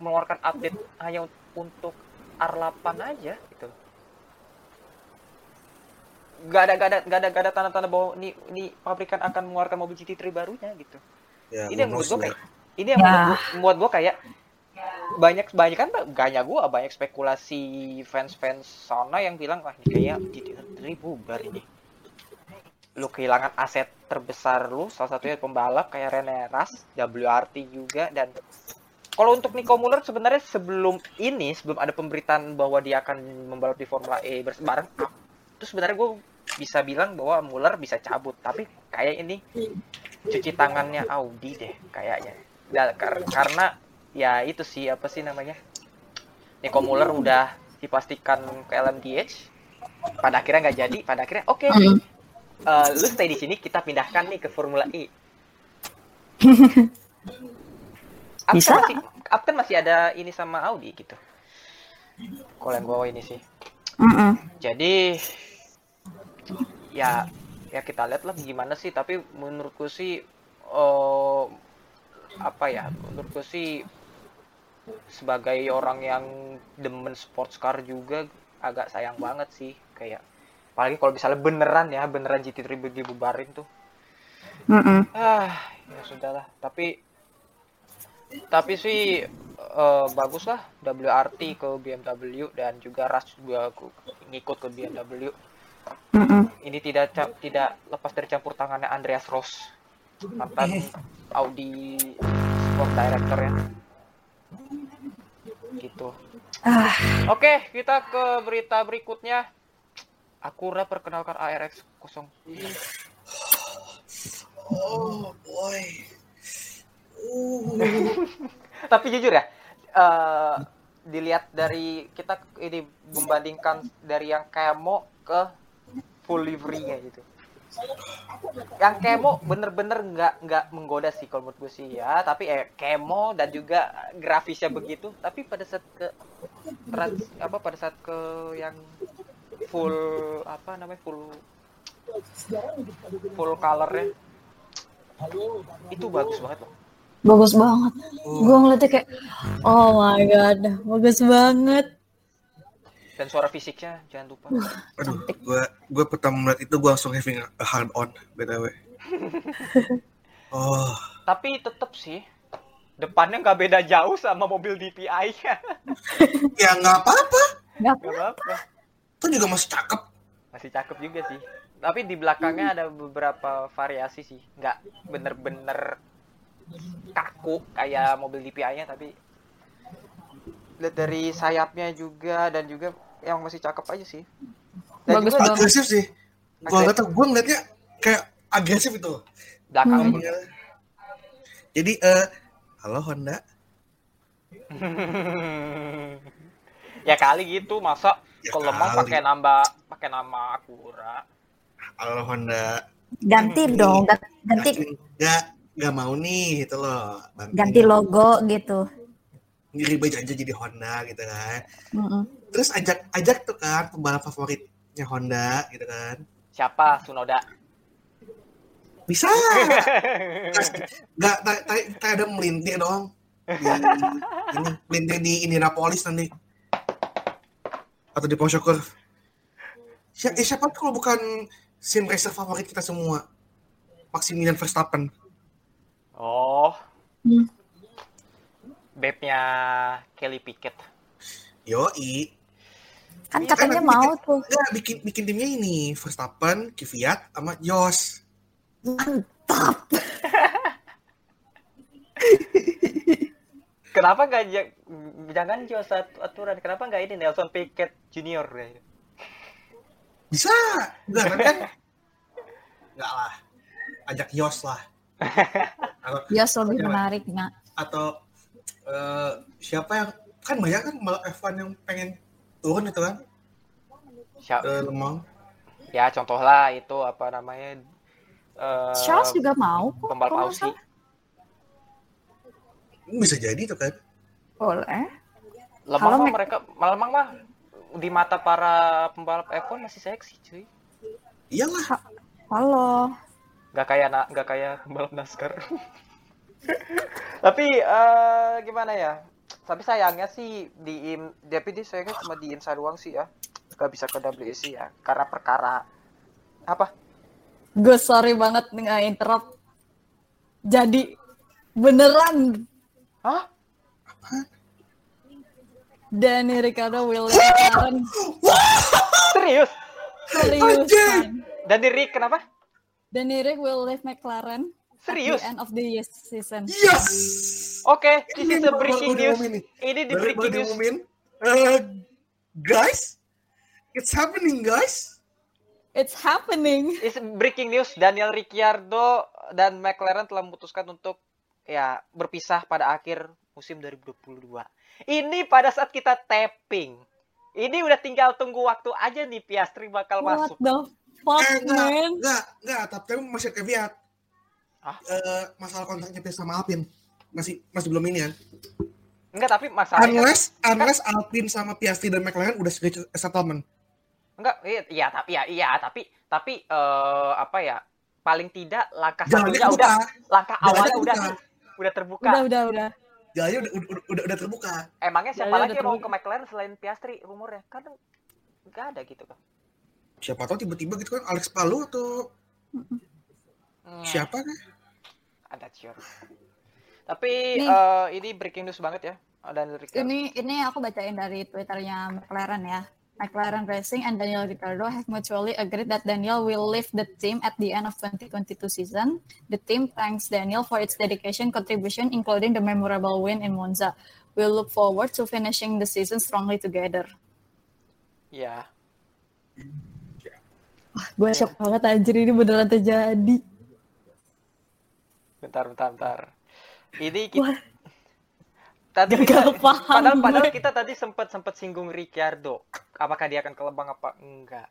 mengeluarkan update hanya untuk R8 aja gitu. Gak ada gak ada gak ada gak ada tanda-tanda bahwa ini ini pabrikan akan mengeluarkan mobil GT3 barunya gitu. Ya, ini yang menurut gue kayak ini yang ya. membuat gue kayak banyak banyak kan banyak gue banyak spekulasi fans-fans sana yang bilang wah ini kayak GT3 bubar ini. Lu kehilangan aset terbesar lu salah satunya pembalap kayak Rene Ras WRT juga dan kalau untuk Nico Muller sebenarnya sebelum ini sebelum ada pemberitaan bahwa dia akan membalap di Formula E bareng itu sebenarnya gue bisa bilang bahwa Muller bisa cabut. Tapi kayak ini cuci tangannya Audi deh kayaknya. Dan karena ya itu sih apa sih namanya? Nico Muller udah dipastikan ke LMDH pada akhirnya nggak jadi pada akhirnya oke. Okay, mm. uh, lu stay di sini kita pindahkan nih ke Formula E. Bisa. masih, kan masih ada ini sama Audi gitu. Kalau yang bawa ini sih. Mm -mm. jadi ya ya kita lihat lah gimana sih. Tapi menurutku sih uh, apa ya menurutku sih sebagai orang yang demen sports car juga agak sayang banget sih kayak apalagi kalau misalnya beneran ya beneran GT3 dibubarin tuh. Mm -mm. ah ya sudahlah. Tapi tapi sih uh, bagus lah WRT ke BMW dan juga Rush juga ngikut ke BMW mm -mm. ini tidak tidak lepas dari campur tangannya Andreas Ross. Mantan Audi Sport Director ya gitu. Ah. Oke, kita ke berita berikutnya. Akura perkenalkan ARX 0. Oh boy. Uh. Tapi jujur ya, uh, dilihat dari kita ini membandingkan dari yang kemo ke full livery-nya gitu yang kemo bener-bener nggak nggak menggoda sih kalau menurut gue sih ya. Tapi eh kemo dan juga grafisnya begitu. Tapi pada saat ke trans, apa pada saat ke yang full apa namanya full full colornya. Itu bagus banget loh. Bagus banget. Gue ngeliatnya kayak oh my god bagus banget dan suara fisiknya jangan lupa. Aduh gue gue pertama melihat itu gue langsung having a hard on btw oh. Tapi tetep sih depannya nggak beda jauh sama mobil DPI ya nggak apa-apa. Nggak apa-apa. Itu juga masih cakep. Masih cakep juga sih. Tapi di belakangnya ada beberapa variasi sih. Nggak bener-bener kaku kayak mobil DPI-nya tapi lihat dari sayapnya juga dan juga yang masih cakep aja sih. Dan Bagus banget. Agresif sih. Gua nggak tau, gue ngeliatnya kayak agresif itu. Belakang. Hmm. Jadi, uh, halo Honda. ya kali gitu, masa ya kalau mau pakai nambah pakai nama Akura. Halo Honda. Ganti Hmm. dong, ga- ganti Nggak, nggak mau nih gitu loh. Bang. ganti logo gitu. Ngiri baju aja jadi Honda gitu kan. Mm-mm. Terus ajak ajak tuh kan pembalap favoritnya Honda gitu kan. Siapa? Sunoda. Bisa. Nggak, tak tak- tak ada melintir dong. Di, ini melintir di Indianapolis nanti. Atau di Porsche Curve. Si- eh, siapa tuh kalau bukan sim racer favorit kita semua? Maximilian Verstappen. Oh. Hmm. Bebnya Kelly Pickett. Yoi. Kan Iya, katanya kan mau bikin- tuh. Nggak, bikin bikin timnya ini Verstappen, Kvyat, sama Jos. Mantap. Kenapa nggak ja- jangan satu aturan? Kenapa nggak ini Nelson Piquet Junior? Bisa. Enggak, tapi kan enggak lah. Ajak Yos lah. Atau, Ya lebih menarik nak. atau eh, siapa yang kan banyak kan balap F1 yang pengen turun itu kan Siap. ke Lemang. Ya contohlah itu apa namanya? eh, Charles juga mau kok. pembalap Aussie. Bisa jadi tuh kan. Boleh. Lemang Kalau mah mereka Lemang mah di mata para pembalap F1 masih seksi cuy. Iyalah. Halo. Nggak kayak nggak kayak pembalap NASCAR. Tapi eh, gimana ya? Tapi sayangnya sih di im, tapi dia sayangnya cuma di IMSA doang sih ya. Gak bisa ke WEC ya karena perkara apa? Gue sorry banget nih nggak interrupt. Jadi beneran Hah? Danny Ricardo William McLaren Serius? serius Anjing! man. Dan di Rick kenapa? Danny Rick will leave McLaren Serius? at the end of the season. Yes. Oke, this Ini is a baru- breaking news. Ini di breaking news. Eh, guys, it's happening guys. It's happening. Is breaking news Daniel Ricciardo dan McLaren telah memutuskan untuk ya berpisah pada akhir musim 2022. Ini pada saat kita tapping. Ini udah tinggal tunggu waktu aja nih Piastri bakal What masuk. the fuck Eh, enggak, man? enggak, enggak, tapi tapi masih ke Hah? Eh, masalah kontraknya Fiat sama Alpine masih masih belum ini kan. Enggak, tapi masalahnya Unless unless Alpine sama Piastri dan McLaren udah reach settlement. enggak iya, iya tapi ya iya tapi tapi eh, apa ya? Paling tidak langkah satunya udah langkah awalnya udah udah terbuka. Udah udah udah. Jalannya udah udah, udah, udah terbuka. Emangnya siapa Jalannya lagi udah yang mau ke McLaren selain Piastri rumornya? Kan enggak ada gitu kan. Siapa tahu tiba-tiba gitu kan Alex Palou atau Hmm. siapa kan? ada sure. Tapi Nih. eh, ini breaking news banget ya. Dan Ricciardo. Ini ini aku bacain dari twitternya McLaren ya. McLaren Racing and Daniel Ricciardo have mutually agreed that Daniel will leave the team at the end of 2022 season. The team thanks Daniel for its dedication contribution, including the memorable win in Monza. We look forward to finishing the season strongly together. Ya. Gue shock banget anjir ini beneran terjadi. Bentar, bentar, bentar. Ini kita, Wah, tadi kita, paham padahal, padahal kita tadi sempat sempat singgung Ricciardo. Apakah dia akan ke Lebang apa enggak?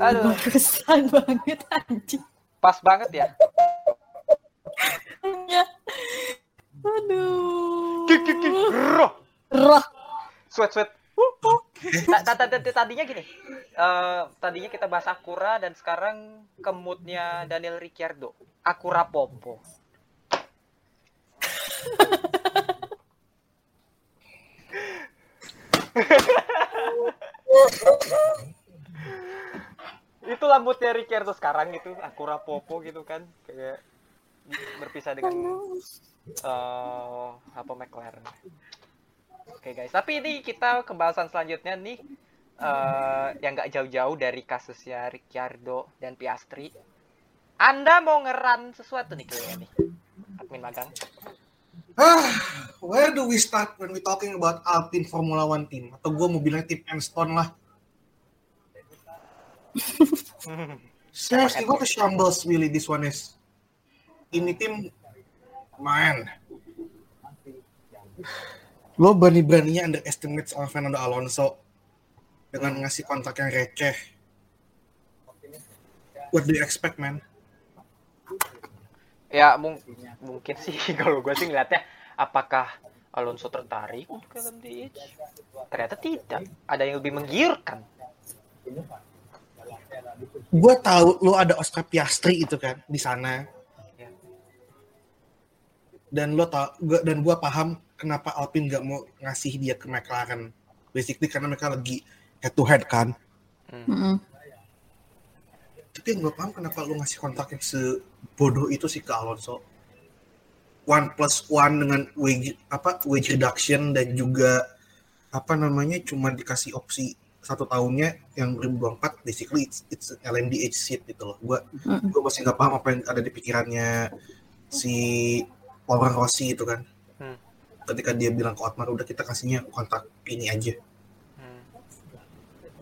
Aduh, bagusan banget anjir. pas banget ya. Ya. Aduh. Roh. Roh. Sweat, sweat. Wuh, wuh. Ta- Tadinya gini, eh, tadinya kita bahas Akura dan sekarang ke moodnya Daniel Ricciardo. Akura Popo. Itulah moodnya Ricciardo sekarang itu Akura Popo gitu kan kayak berpisah dengan eh apa McLaren. Oke guys, tapi ini kita kebahasan selanjutnya nih eh yang nggak jauh-jauh dari kasusnya Ricciardo dan Piastri. Anda mau ngeran sesuatu nih kayaknya nih, admin magang. Ah, where do we start when we talking about Alpine Formula One team? Atau gue mau bilang tim Enstone lah. Seriously, what a shambles really this one is. Ini tim, man. Lo berani-beraninya underestimate sama Fernando Alonso dengan ngasih kontrak yang receh. what do you expect man Ya mung mungkin sih kalau gue sih ngeliatnya apakah Alonso tertarik untuk LMDH? Ternyata tidak. Ada yang lebih menggiurkan. gue tahu lo ada Oscar Piastri itu kan di sana Ya. dan lo tau gua, dan gue paham kenapa Alpine nggak mau ngasih dia ke McLaren? Basically karena mereka lagi head to head kan. Mm-mm. tapi yang gue paham kenapa lo ngasih kontrak yang sebodoh itu sih ke Alonso. One plus one dengan wage apa wage reduction dan juga apa namanya cuma dikasih opsi satu tahunnya yang 2024 basically it's, it's LMDH seat gitu loh. Gue gue masih nggak paham apa yang ada di pikirannya si Laura Rossi itu kan. Hmm. Ketika dia bilang ke Otmar udah kita kasihnya kontrak ini aja. Hmm.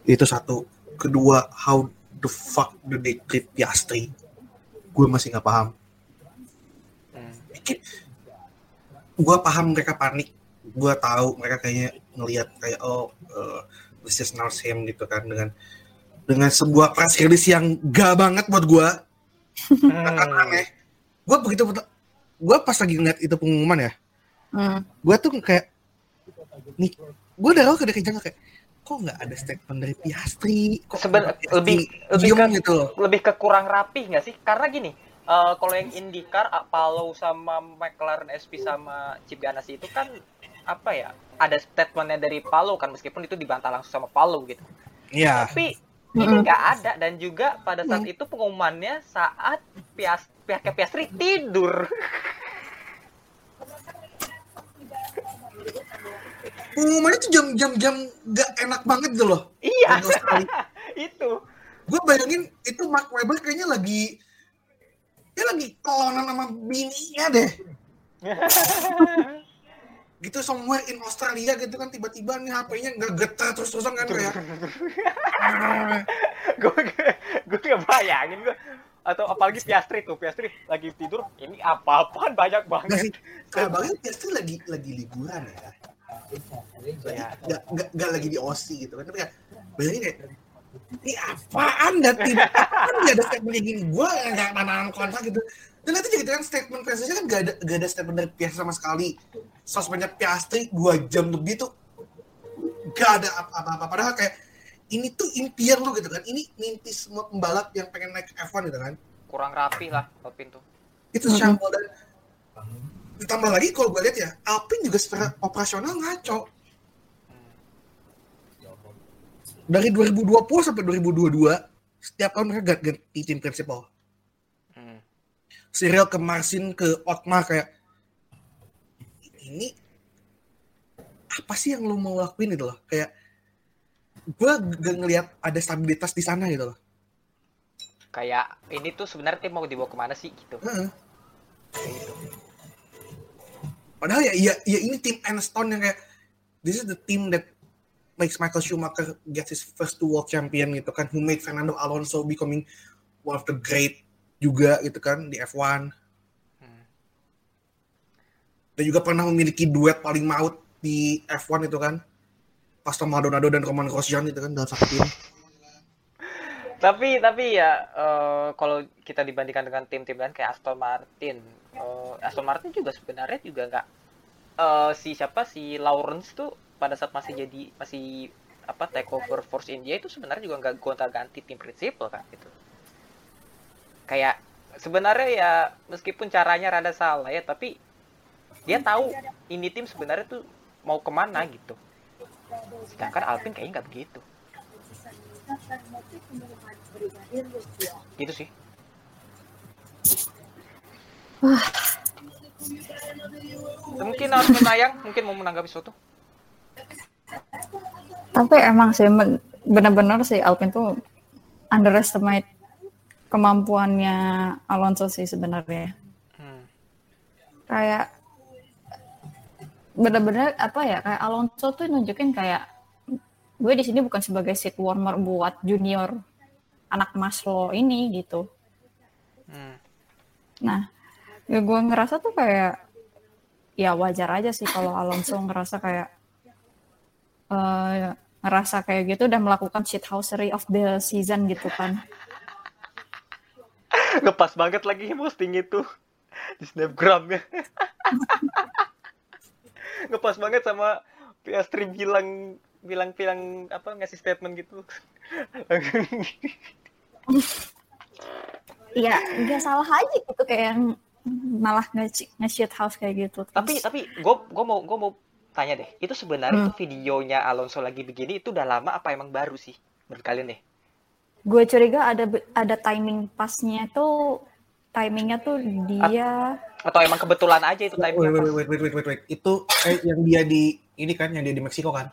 itu satu. Kedua how the fuck do they treat Piastri gue masih nggak paham. Hmm. gue paham mereka panik. Gue tahu mereka kayaknya ngelihat kayak oh uh, this is not him gitu kan dengan dengan sebuah press release yang gak banget buat gue Hmm. aneh. Gue begitu gue pas lagi ngeliat itu pengumuman ya Mm. gue tuh kayak nih gue udah tahu dari kejang kayak kok nggak ada statement dari Piastri kok Seben- Piastri lebih- lebih ke- gitu loh lebih ke kurang rapih nggak sih? Karena gini, eh, kalau yang IndyCar, Apollo sama McLaren SP sama Chip Ganassi itu kan apa ya? Ada statementnya dari Palo kan meskipun itu dibantah langsung sama Palo gitu. iya Tapi ini nggak ada dan juga pada saat itu pengumumannya saat Pias pihaknya Piastri tidur. pengumumannya tuh jam-jam jam gak enak banget gitu loh. Iya, itu. gue bayangin itu Mark Webber kayaknya lagi dia lagi kelonan sama bininya deh. Gitu somewhere in Australia gitu kan tiba-tiba nih HP-nya nggak getar terus-terusan kan kayak. Gue gue nggak bayangin gue atau apalagi Piastri tuh Piastri lagi tidur ini apa-apaan banyak banget. Sih kabarnya Piastri lagi lagi liburan ya ya. nggak nggak nggak lagi di OC gitu kan. Tapi kayak bayangin kayak ini apaan dan tidak kan nggak ada statement kayak gini? Gue nggak nanam kontrak gitu. Dan nanti gitu kan statement presiden kan gak ada gak ada statement dari Piastri sama sekali. Sosmednya Piastri dua jam lebih tuh gak ada apa-apa padahal kayak ini tuh impian lu gitu kan. Ini mimpi semua pembalap yang pengen naik ke F1 gitu kan. Kurang rapi lah Alpine tuh. Itu shamble dan ditambah lagi kalau gue lihat ya Alpine juga secara operasional ngaco. Dari 2020 sampai 2022 setiap tahun mereka ganti, tim principal Hmm. Cyril ke Marcin ke Otmar kayak ini apa sih yang lo mau lakuin? Gitu loh. Kayak gue gak ngelihat ada stabilitas di sana gitu loh. Kayak ini tuh sebenarnya tim mau dibawa ke mana sih? Gitu. Padahal ya, ya, ya ini tim Enstone yang kayak this is the team that makes Michael Schumacher get his first two world champion gitu kan, who made Fernando Alonso becoming one of the great juga gitu kan di F1 Hmm. dan juga pernah memiliki duet paling maut di F1 itu kan Pastor Maldonado dan Roman Grosjean itu kan dalam satu tim. tapi tapi ya eh, kalau kita dibandingkan dengan tim-tim lain kayak Aston Martin eh, Aston Martin juga sebenarnya juga nggak eh, si siapa si Lawrence tuh pada saat masih jadi masih apa take over Force India itu sebenarnya juga nggak gonta-ganti tim prinsipal kan gitu. Kayak sebenarnya ya meskipun caranya rada salah ya tapi dia tahu ini tim sebenarnya tuh mau ke mana gitu. Sedangkan Alpine kayaknya nggak begitu. Gitu sih mungkin harus menayang mungkin mau menanggapi sesuatu Tapi emang sih benar-benar sih Alpine tuh underestimate kemampuannya Alonso sih sebenarnya. hmm. Kayak benar-benar apa ya kayak Alonso tuh nunjukin kayak gue di sini bukan sebagai seat warmer buat junior anak mas lo ini gitu. Hmm. Nah, ya gue ngerasa tuh kayak ya wajar aja sih kalau Alonso ngerasa kayak eh, ngerasa kayak gitu dan melakukan shithousery of the season gitu kan. Ngepas banget lagi posting itu di snapgramnya. Ngepas banget sama Piastri bilang bilang bilang apa ngasih statement gitu. Iya, nggak salah aja gitu kayak yang malah nge- nge-shit house kayak gitu. Terus- tapi tapi gue gue mau gue mau tanya deh, itu sebenarnya Hmm. itu videonya Alonso lagi begini itu udah lama apa emang baru sih menurut kalian deh? gue curiga ada ada timing pasnya tuh timingnya tuh dia Atau emang kebetulan aja itu Wait, timenya wait, pas? wait, wait, wait, wait, wait. Itu eh, yang dia di ini kan, yang dia di Meksiko kan?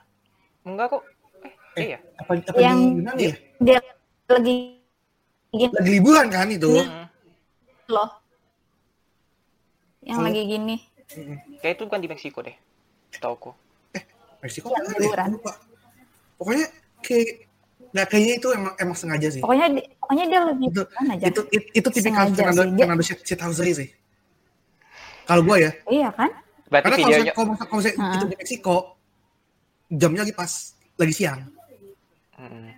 Enggak kok. Eh, iya. Apa, apa Yang- di Yunani ya? dia lagi Lagi liburan kan itu? Hmm. loh yang Kalau- lagi gini Kayak itu bukan di Meksiko deh. Tauku. Meksiko Iya, mana ya? liburan. Lupa. Pokoknya kayak nggak kayaknya itu emang emang sengaja sih. pokoknya di- pokoknya dia lagi Itu aja itu itu, itu tipikal Fernando, sih, dia- Fernando shit, shithousery sih. Kalau gue ya, iya kan Berarti karena kalau videonya kalau misalnya- kalau misalnya Heeh. itu di Meksiko, jamnya lagi pas lagi siang. Hmm.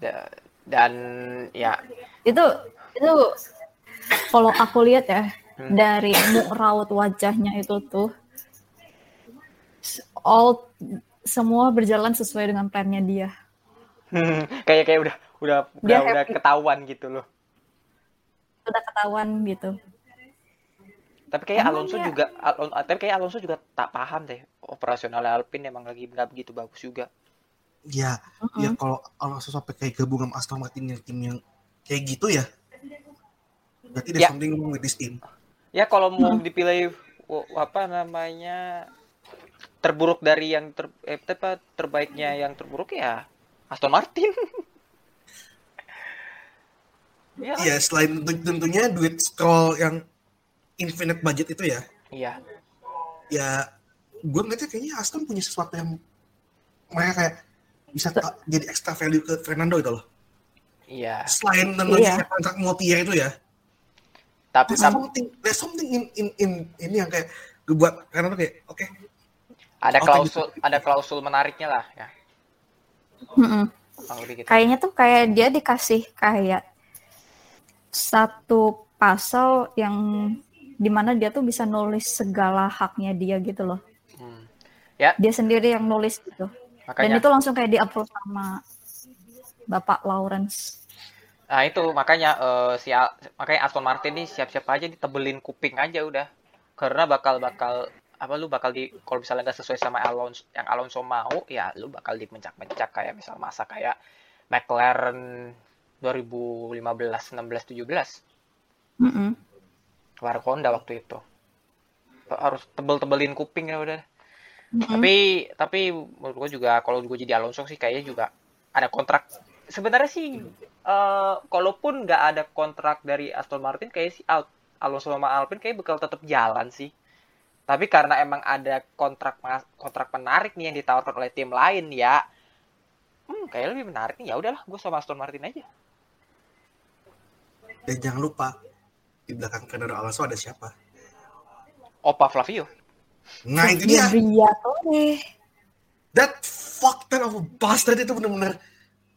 Da- dan ya itu itu kalau aku lihat ya Hmm. dari mu- raut wajahnya itu tuh all semua berjalan sesuai dengan plannya dia kayak kayak udah udah udah, Dia udah happy. ketahuan gitu loh. udah ketahuan gitu Tapi kayak Emang Alonso ya? juga Alon- tapi kayak Alonso juga tak paham deh operasional Alpine emang lagi nggak begitu bagus juga. Ya, ya kalau Alonso sampai kayak gabung sama Aston Martin yang tim yang kayak gitu ya, berarti there's Ya. something wrong with this team. Ya kalau mau dipilih apa namanya terburuk dari yang ter, eh, apa, terbaiknya yang terburuk ya Aston Martin. ya. Iya, selain tentu- tentunya duit scroll yang infinite budget itu ya, Iya. ya gue ngeliatnya kayaknya Aston punya sesuatu yang mereka kayak bisa jadi extra value ke Fernando itu loh. Iya. Selain tentunya Iya. kontrak multi-year itu ya, Tapi there's something, there's something in, in, in ini yang kayak gue buat Fernando kayak oke, ada Oke, klausul ada klausul menariknya lah ya. Kurang lebih gitu. kayaknya tuh kayak dia dikasih kayak satu pasal yang di mana dia tuh bisa nulis segala haknya dia gitu loh. Hmm. Ya, dia sendiri yang nulis gitu. Dan makanya. itu langsung kayak di approve sama bapak Lawrence Nah itu makanya eh, si Al- makanya Aston Martin nih siap-siap aja ditebelin kuping aja udah. Karena bakal bakal apa lu bakal di kalau misalnya nggak sesuai sama Alonso yang Alonso mau ya lu bakal dimencak-mencak kayak misal masa kayak McLaren 2015 16 17 Mm-mm. War Honda waktu itu. Harus tebel-tebelin kuping ya udah. Mm-mm. tapi tapi menurut gue juga kalau gue jadi Alonso sih kayaknya juga ada kontrak. Sebenarnya sih eh kalaupun nggak ada kontrak dari Aston Martin kayak si Al- Alonso sama Alpine kayak bakal tetap jalan sih tapi karena emang ada kontrak kontrak menarik nih yang ditawarkan oleh tim lain ya hmm kayak lebih menarik nih ya udahlah gue sama Aston Martin aja dan jangan lupa di belakang Fernando Alonso ada siapa? Opa Flavio Nah itu dia, Briatore. that fuck ton of a bastard itu bener-bener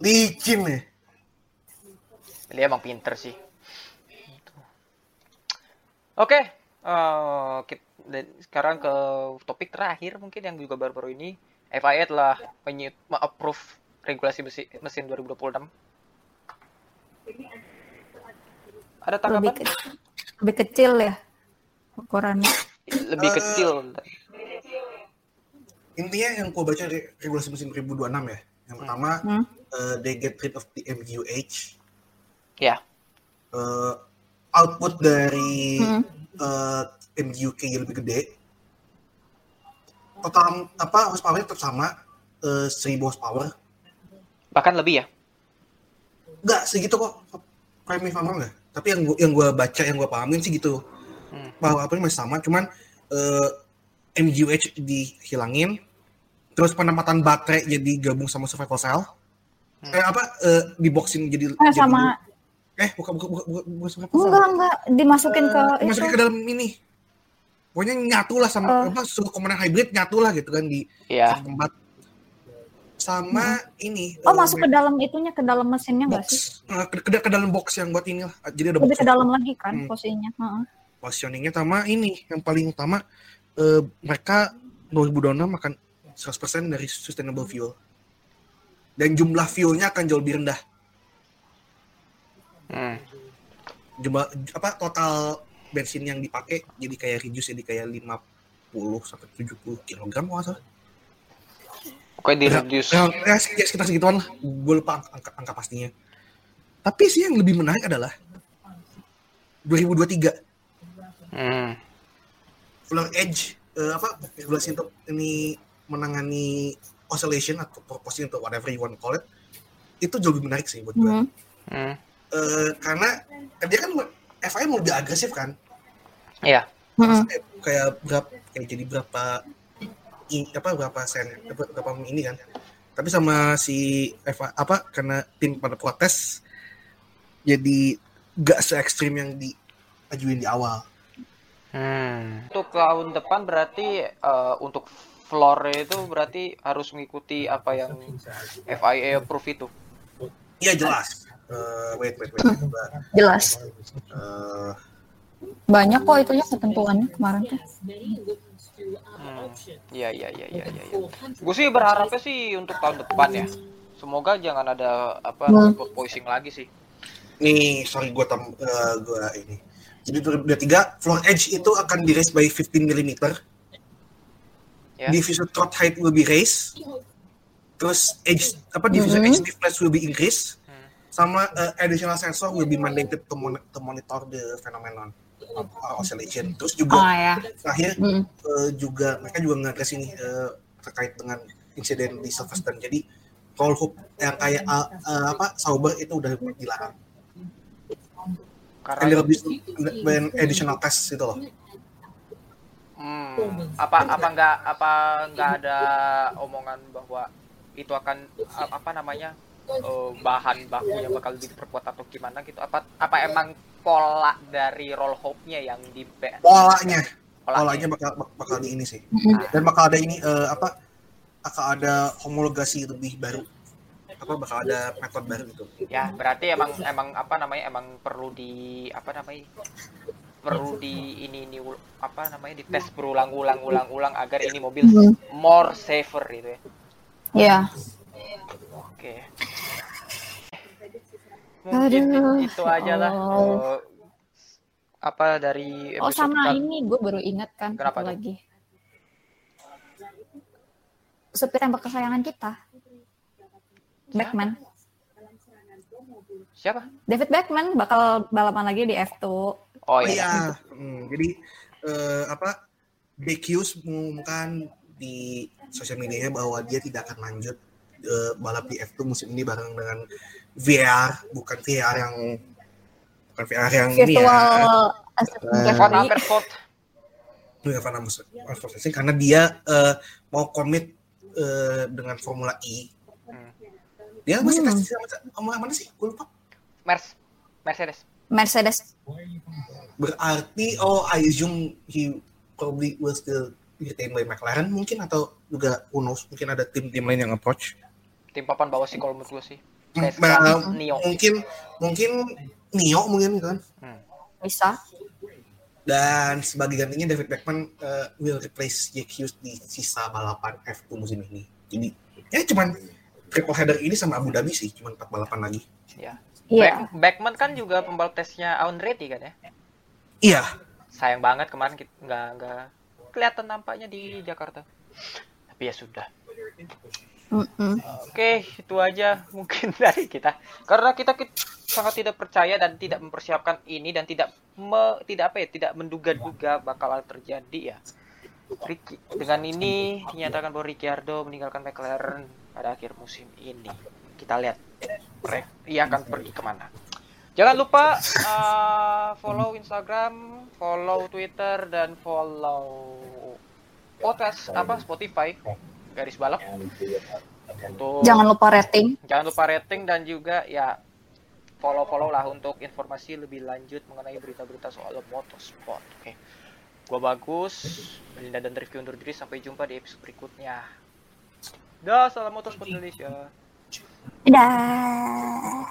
licin ya. Dia emang pinter sih. Gitu. Oke, eh, kit- dan sekarang ke topik terakhir mungkin yang juga baru-baru ini. FIA telah approve regulasi mesin, mesin 2026. Ada lebih, tanggapan? lebih kecil ya ukurannya Lebih Eh, kecil. Intinya yang gue baca dari regulasi mesin 2026 ya. Yang pertama, Hmm. eh, they get rid of the MGUH. Ya, Eh, output dari Hmm. eh, MGUK yang lebih gede. Total apa horsepower tetap sama eh, 1000 horsepower. bahkan lebih ya. Enggak segitu kok. Correct me if I'm wrong nggak? Tapi yang gua, yang gua baca, yang gua pahamin sih gitu. Hmm. Bahwa apa masih sama, cuman eh, MGUH dihilangin. Terus penempatan baterai jadi gabung sama survival cell. Hmm. Eh, apa eh, diboxing jadi, eh, jadi sama eh bukan bukan bukan, bukan, bukan survival cell. enggak enggak dimasukin ke Eh, itu masukin ke dalam ini. Pokoknya nyatu lah sama Eh. apa suruh komponen hybrid nyatu lah gitu kan di Ya, satu tempat. sama ini Oh eh, masuk ke dalam itunya ke dalam mesinnya nggak sih? Eh, ke, ke, ke dalam box yang buat ini lah jadi ada Lebih box ke dalam lagi kan Hmm. posisinya. Heeh. positioningnya sama ini yang paling utama eh, mereka 2026 akan 100% dari sustainable fuel dan jumlah fuelnya akan jauh lebih rendah Hmm. jumlah apa total bensin yang dipakai jadi kayak reduce jadi kayak 50 sampai 70 kilogram kalau salah Oke di reduce. Ya, ya, ya, sekitar segituan lah. Gue lupa angka, angka, angka pastinya. Tapi sih yang lebih menarik adalah 2023 Hmm. Fuller Edge eh, apa regulasi untuk ini menangani oscillation atau proposing atau whatever you want to call it itu jauh lebih menarik sih buat gue. Hmm. Hmm. Eh, karena dia kan FIA mau lebih agresif kan Iya. Hmm. kayak, kayak berapa kayak jadi berapa i, apa berapa sen berapa, berapa ini kan tapi sama si Eva apa karena tim pada protes jadi gak se ekstrim yang diajuin di awal Hmm. Untuk tahun depan berarti eh, untuk floor itu berarti harus mengikuti apa yang FIA approve itu. iya jelas Eh, wait wait wait Jelas. eh, Banyak kok itunya ketentuannya kemarin tuh. Hmm. Iya iya iya iya iya. Ya. Gue sih berharapnya sih untuk tahun depan ya. Semoga jangan ada apa Hmm. porpoising lagi sih. nih sorry gue tam eh, gua ini jadi 2023 floor edge itu akan di raise by 15 mm Ya. diffuser throat height will be raised terus edge apa diffuser Mhm. edge stiffness will be increased Hmm. Sama uh, additional sensor will be mandated to, mon- to monitor the phenomenon of uh, oscillation. Terus juga Ah ya. terakhir Mm. uh, juga mereka juga ngadres ini uh, terkait dengan insiden di Silverstone jadi roll hoop yang kayak uh, uh, apa sauber itu udah dilarang. Karena an additional test itu loh. Hmm, apa apa enggak apa enggak ada omongan bahwa itu akan apa namanya eh, bahan bakunya bakal diperkuat atau gimana gitu. Apa apa emang pola dari roll hope-nya yang di polanya. Polanya? polanya bakal bak- bakal di ini sih. Dan bakal ada ini eh, apa akan ada homologasi lebih baru. Apa bakal ada metode baru gitu. Ya berarti emang emang apa namanya emang perlu di apa namanya perlu di ini ini apa namanya dites berulang-ulang ulang-ulang agar ini mobil Hmm. more safer gitu ya. Iya. oke. mungkin Aduh. itu aja lah Oh. eh, apa dari Oh sama kali- ini gue baru ingat kan Kenapa satu lagi. Supir tembak kesayangan kita. Beckman. siapa David Beckman bakal balapan lagi di F2. oh oh iya iya Hmm, jadi eh, apa DQ mengumumkan di sosial medianya bahwa dia tidak akan lanjut eh, balap di F2 musim ini bareng dengan VR bukan VR yang bukan VR yang ini ya Virtual. Amersfoort Nirvana Racing karena dia eh, mau komit eh, dengan Formula E. Hmm. Dia masih Hmm. tes sama, sama mana sih? Gue lupa. Mers Mercedes Mercedes. Berarti oh I assume he probably will still retain by McLaren mungkin atau juga who knows mungkin ada tim-tim lain yang approach. tim papan bawah sih kalau menurut gue sih Hmm, nah, sekarang Nio mungkin mungkin Nio mungkin kan. Bisa. Dan sebagai gantinya David Beckman uh, will replace Jack Hughes di sisa balapan F2 musim ini. Jadi ya cuman triple header ini sama Abu Dhabi sih, cuman 4 balapan lagi. ya Iya. Back- Backman kan juga pembalap tesnya Andretti kan ya Iya, sayang banget kemarin kita nggak nggak kelihatan nampaknya di Jakarta tapi ya sudah Mm-mm. oke itu aja mungkin dari kita. Karena kita, kit- sangat tidak percaya dan tidak mempersiapkan ini dan tidak me- tidak apa ya tidak menduga-duga bakal terjadi ya. Ricky, dengan ini dinyatakan bahwa Ricciardo meninggalkan McLaren pada akhir musim ini. Kita lihat ia akan pergi ke mana. Jangan lupa uh, follow Instagram follow Twitter dan follow podcast apa? Spotify garis balap untuk Jangan lupa rating. jangan lupa rating dan juga ya follow follow lah untuk informasi lebih lanjut mengenai berita-berita soal motorsport oke gua bagus Belinda dan Rifki undur diri sampai jumpa di episode berikutnya Dah, salam motorsport Indonesia. Dadah.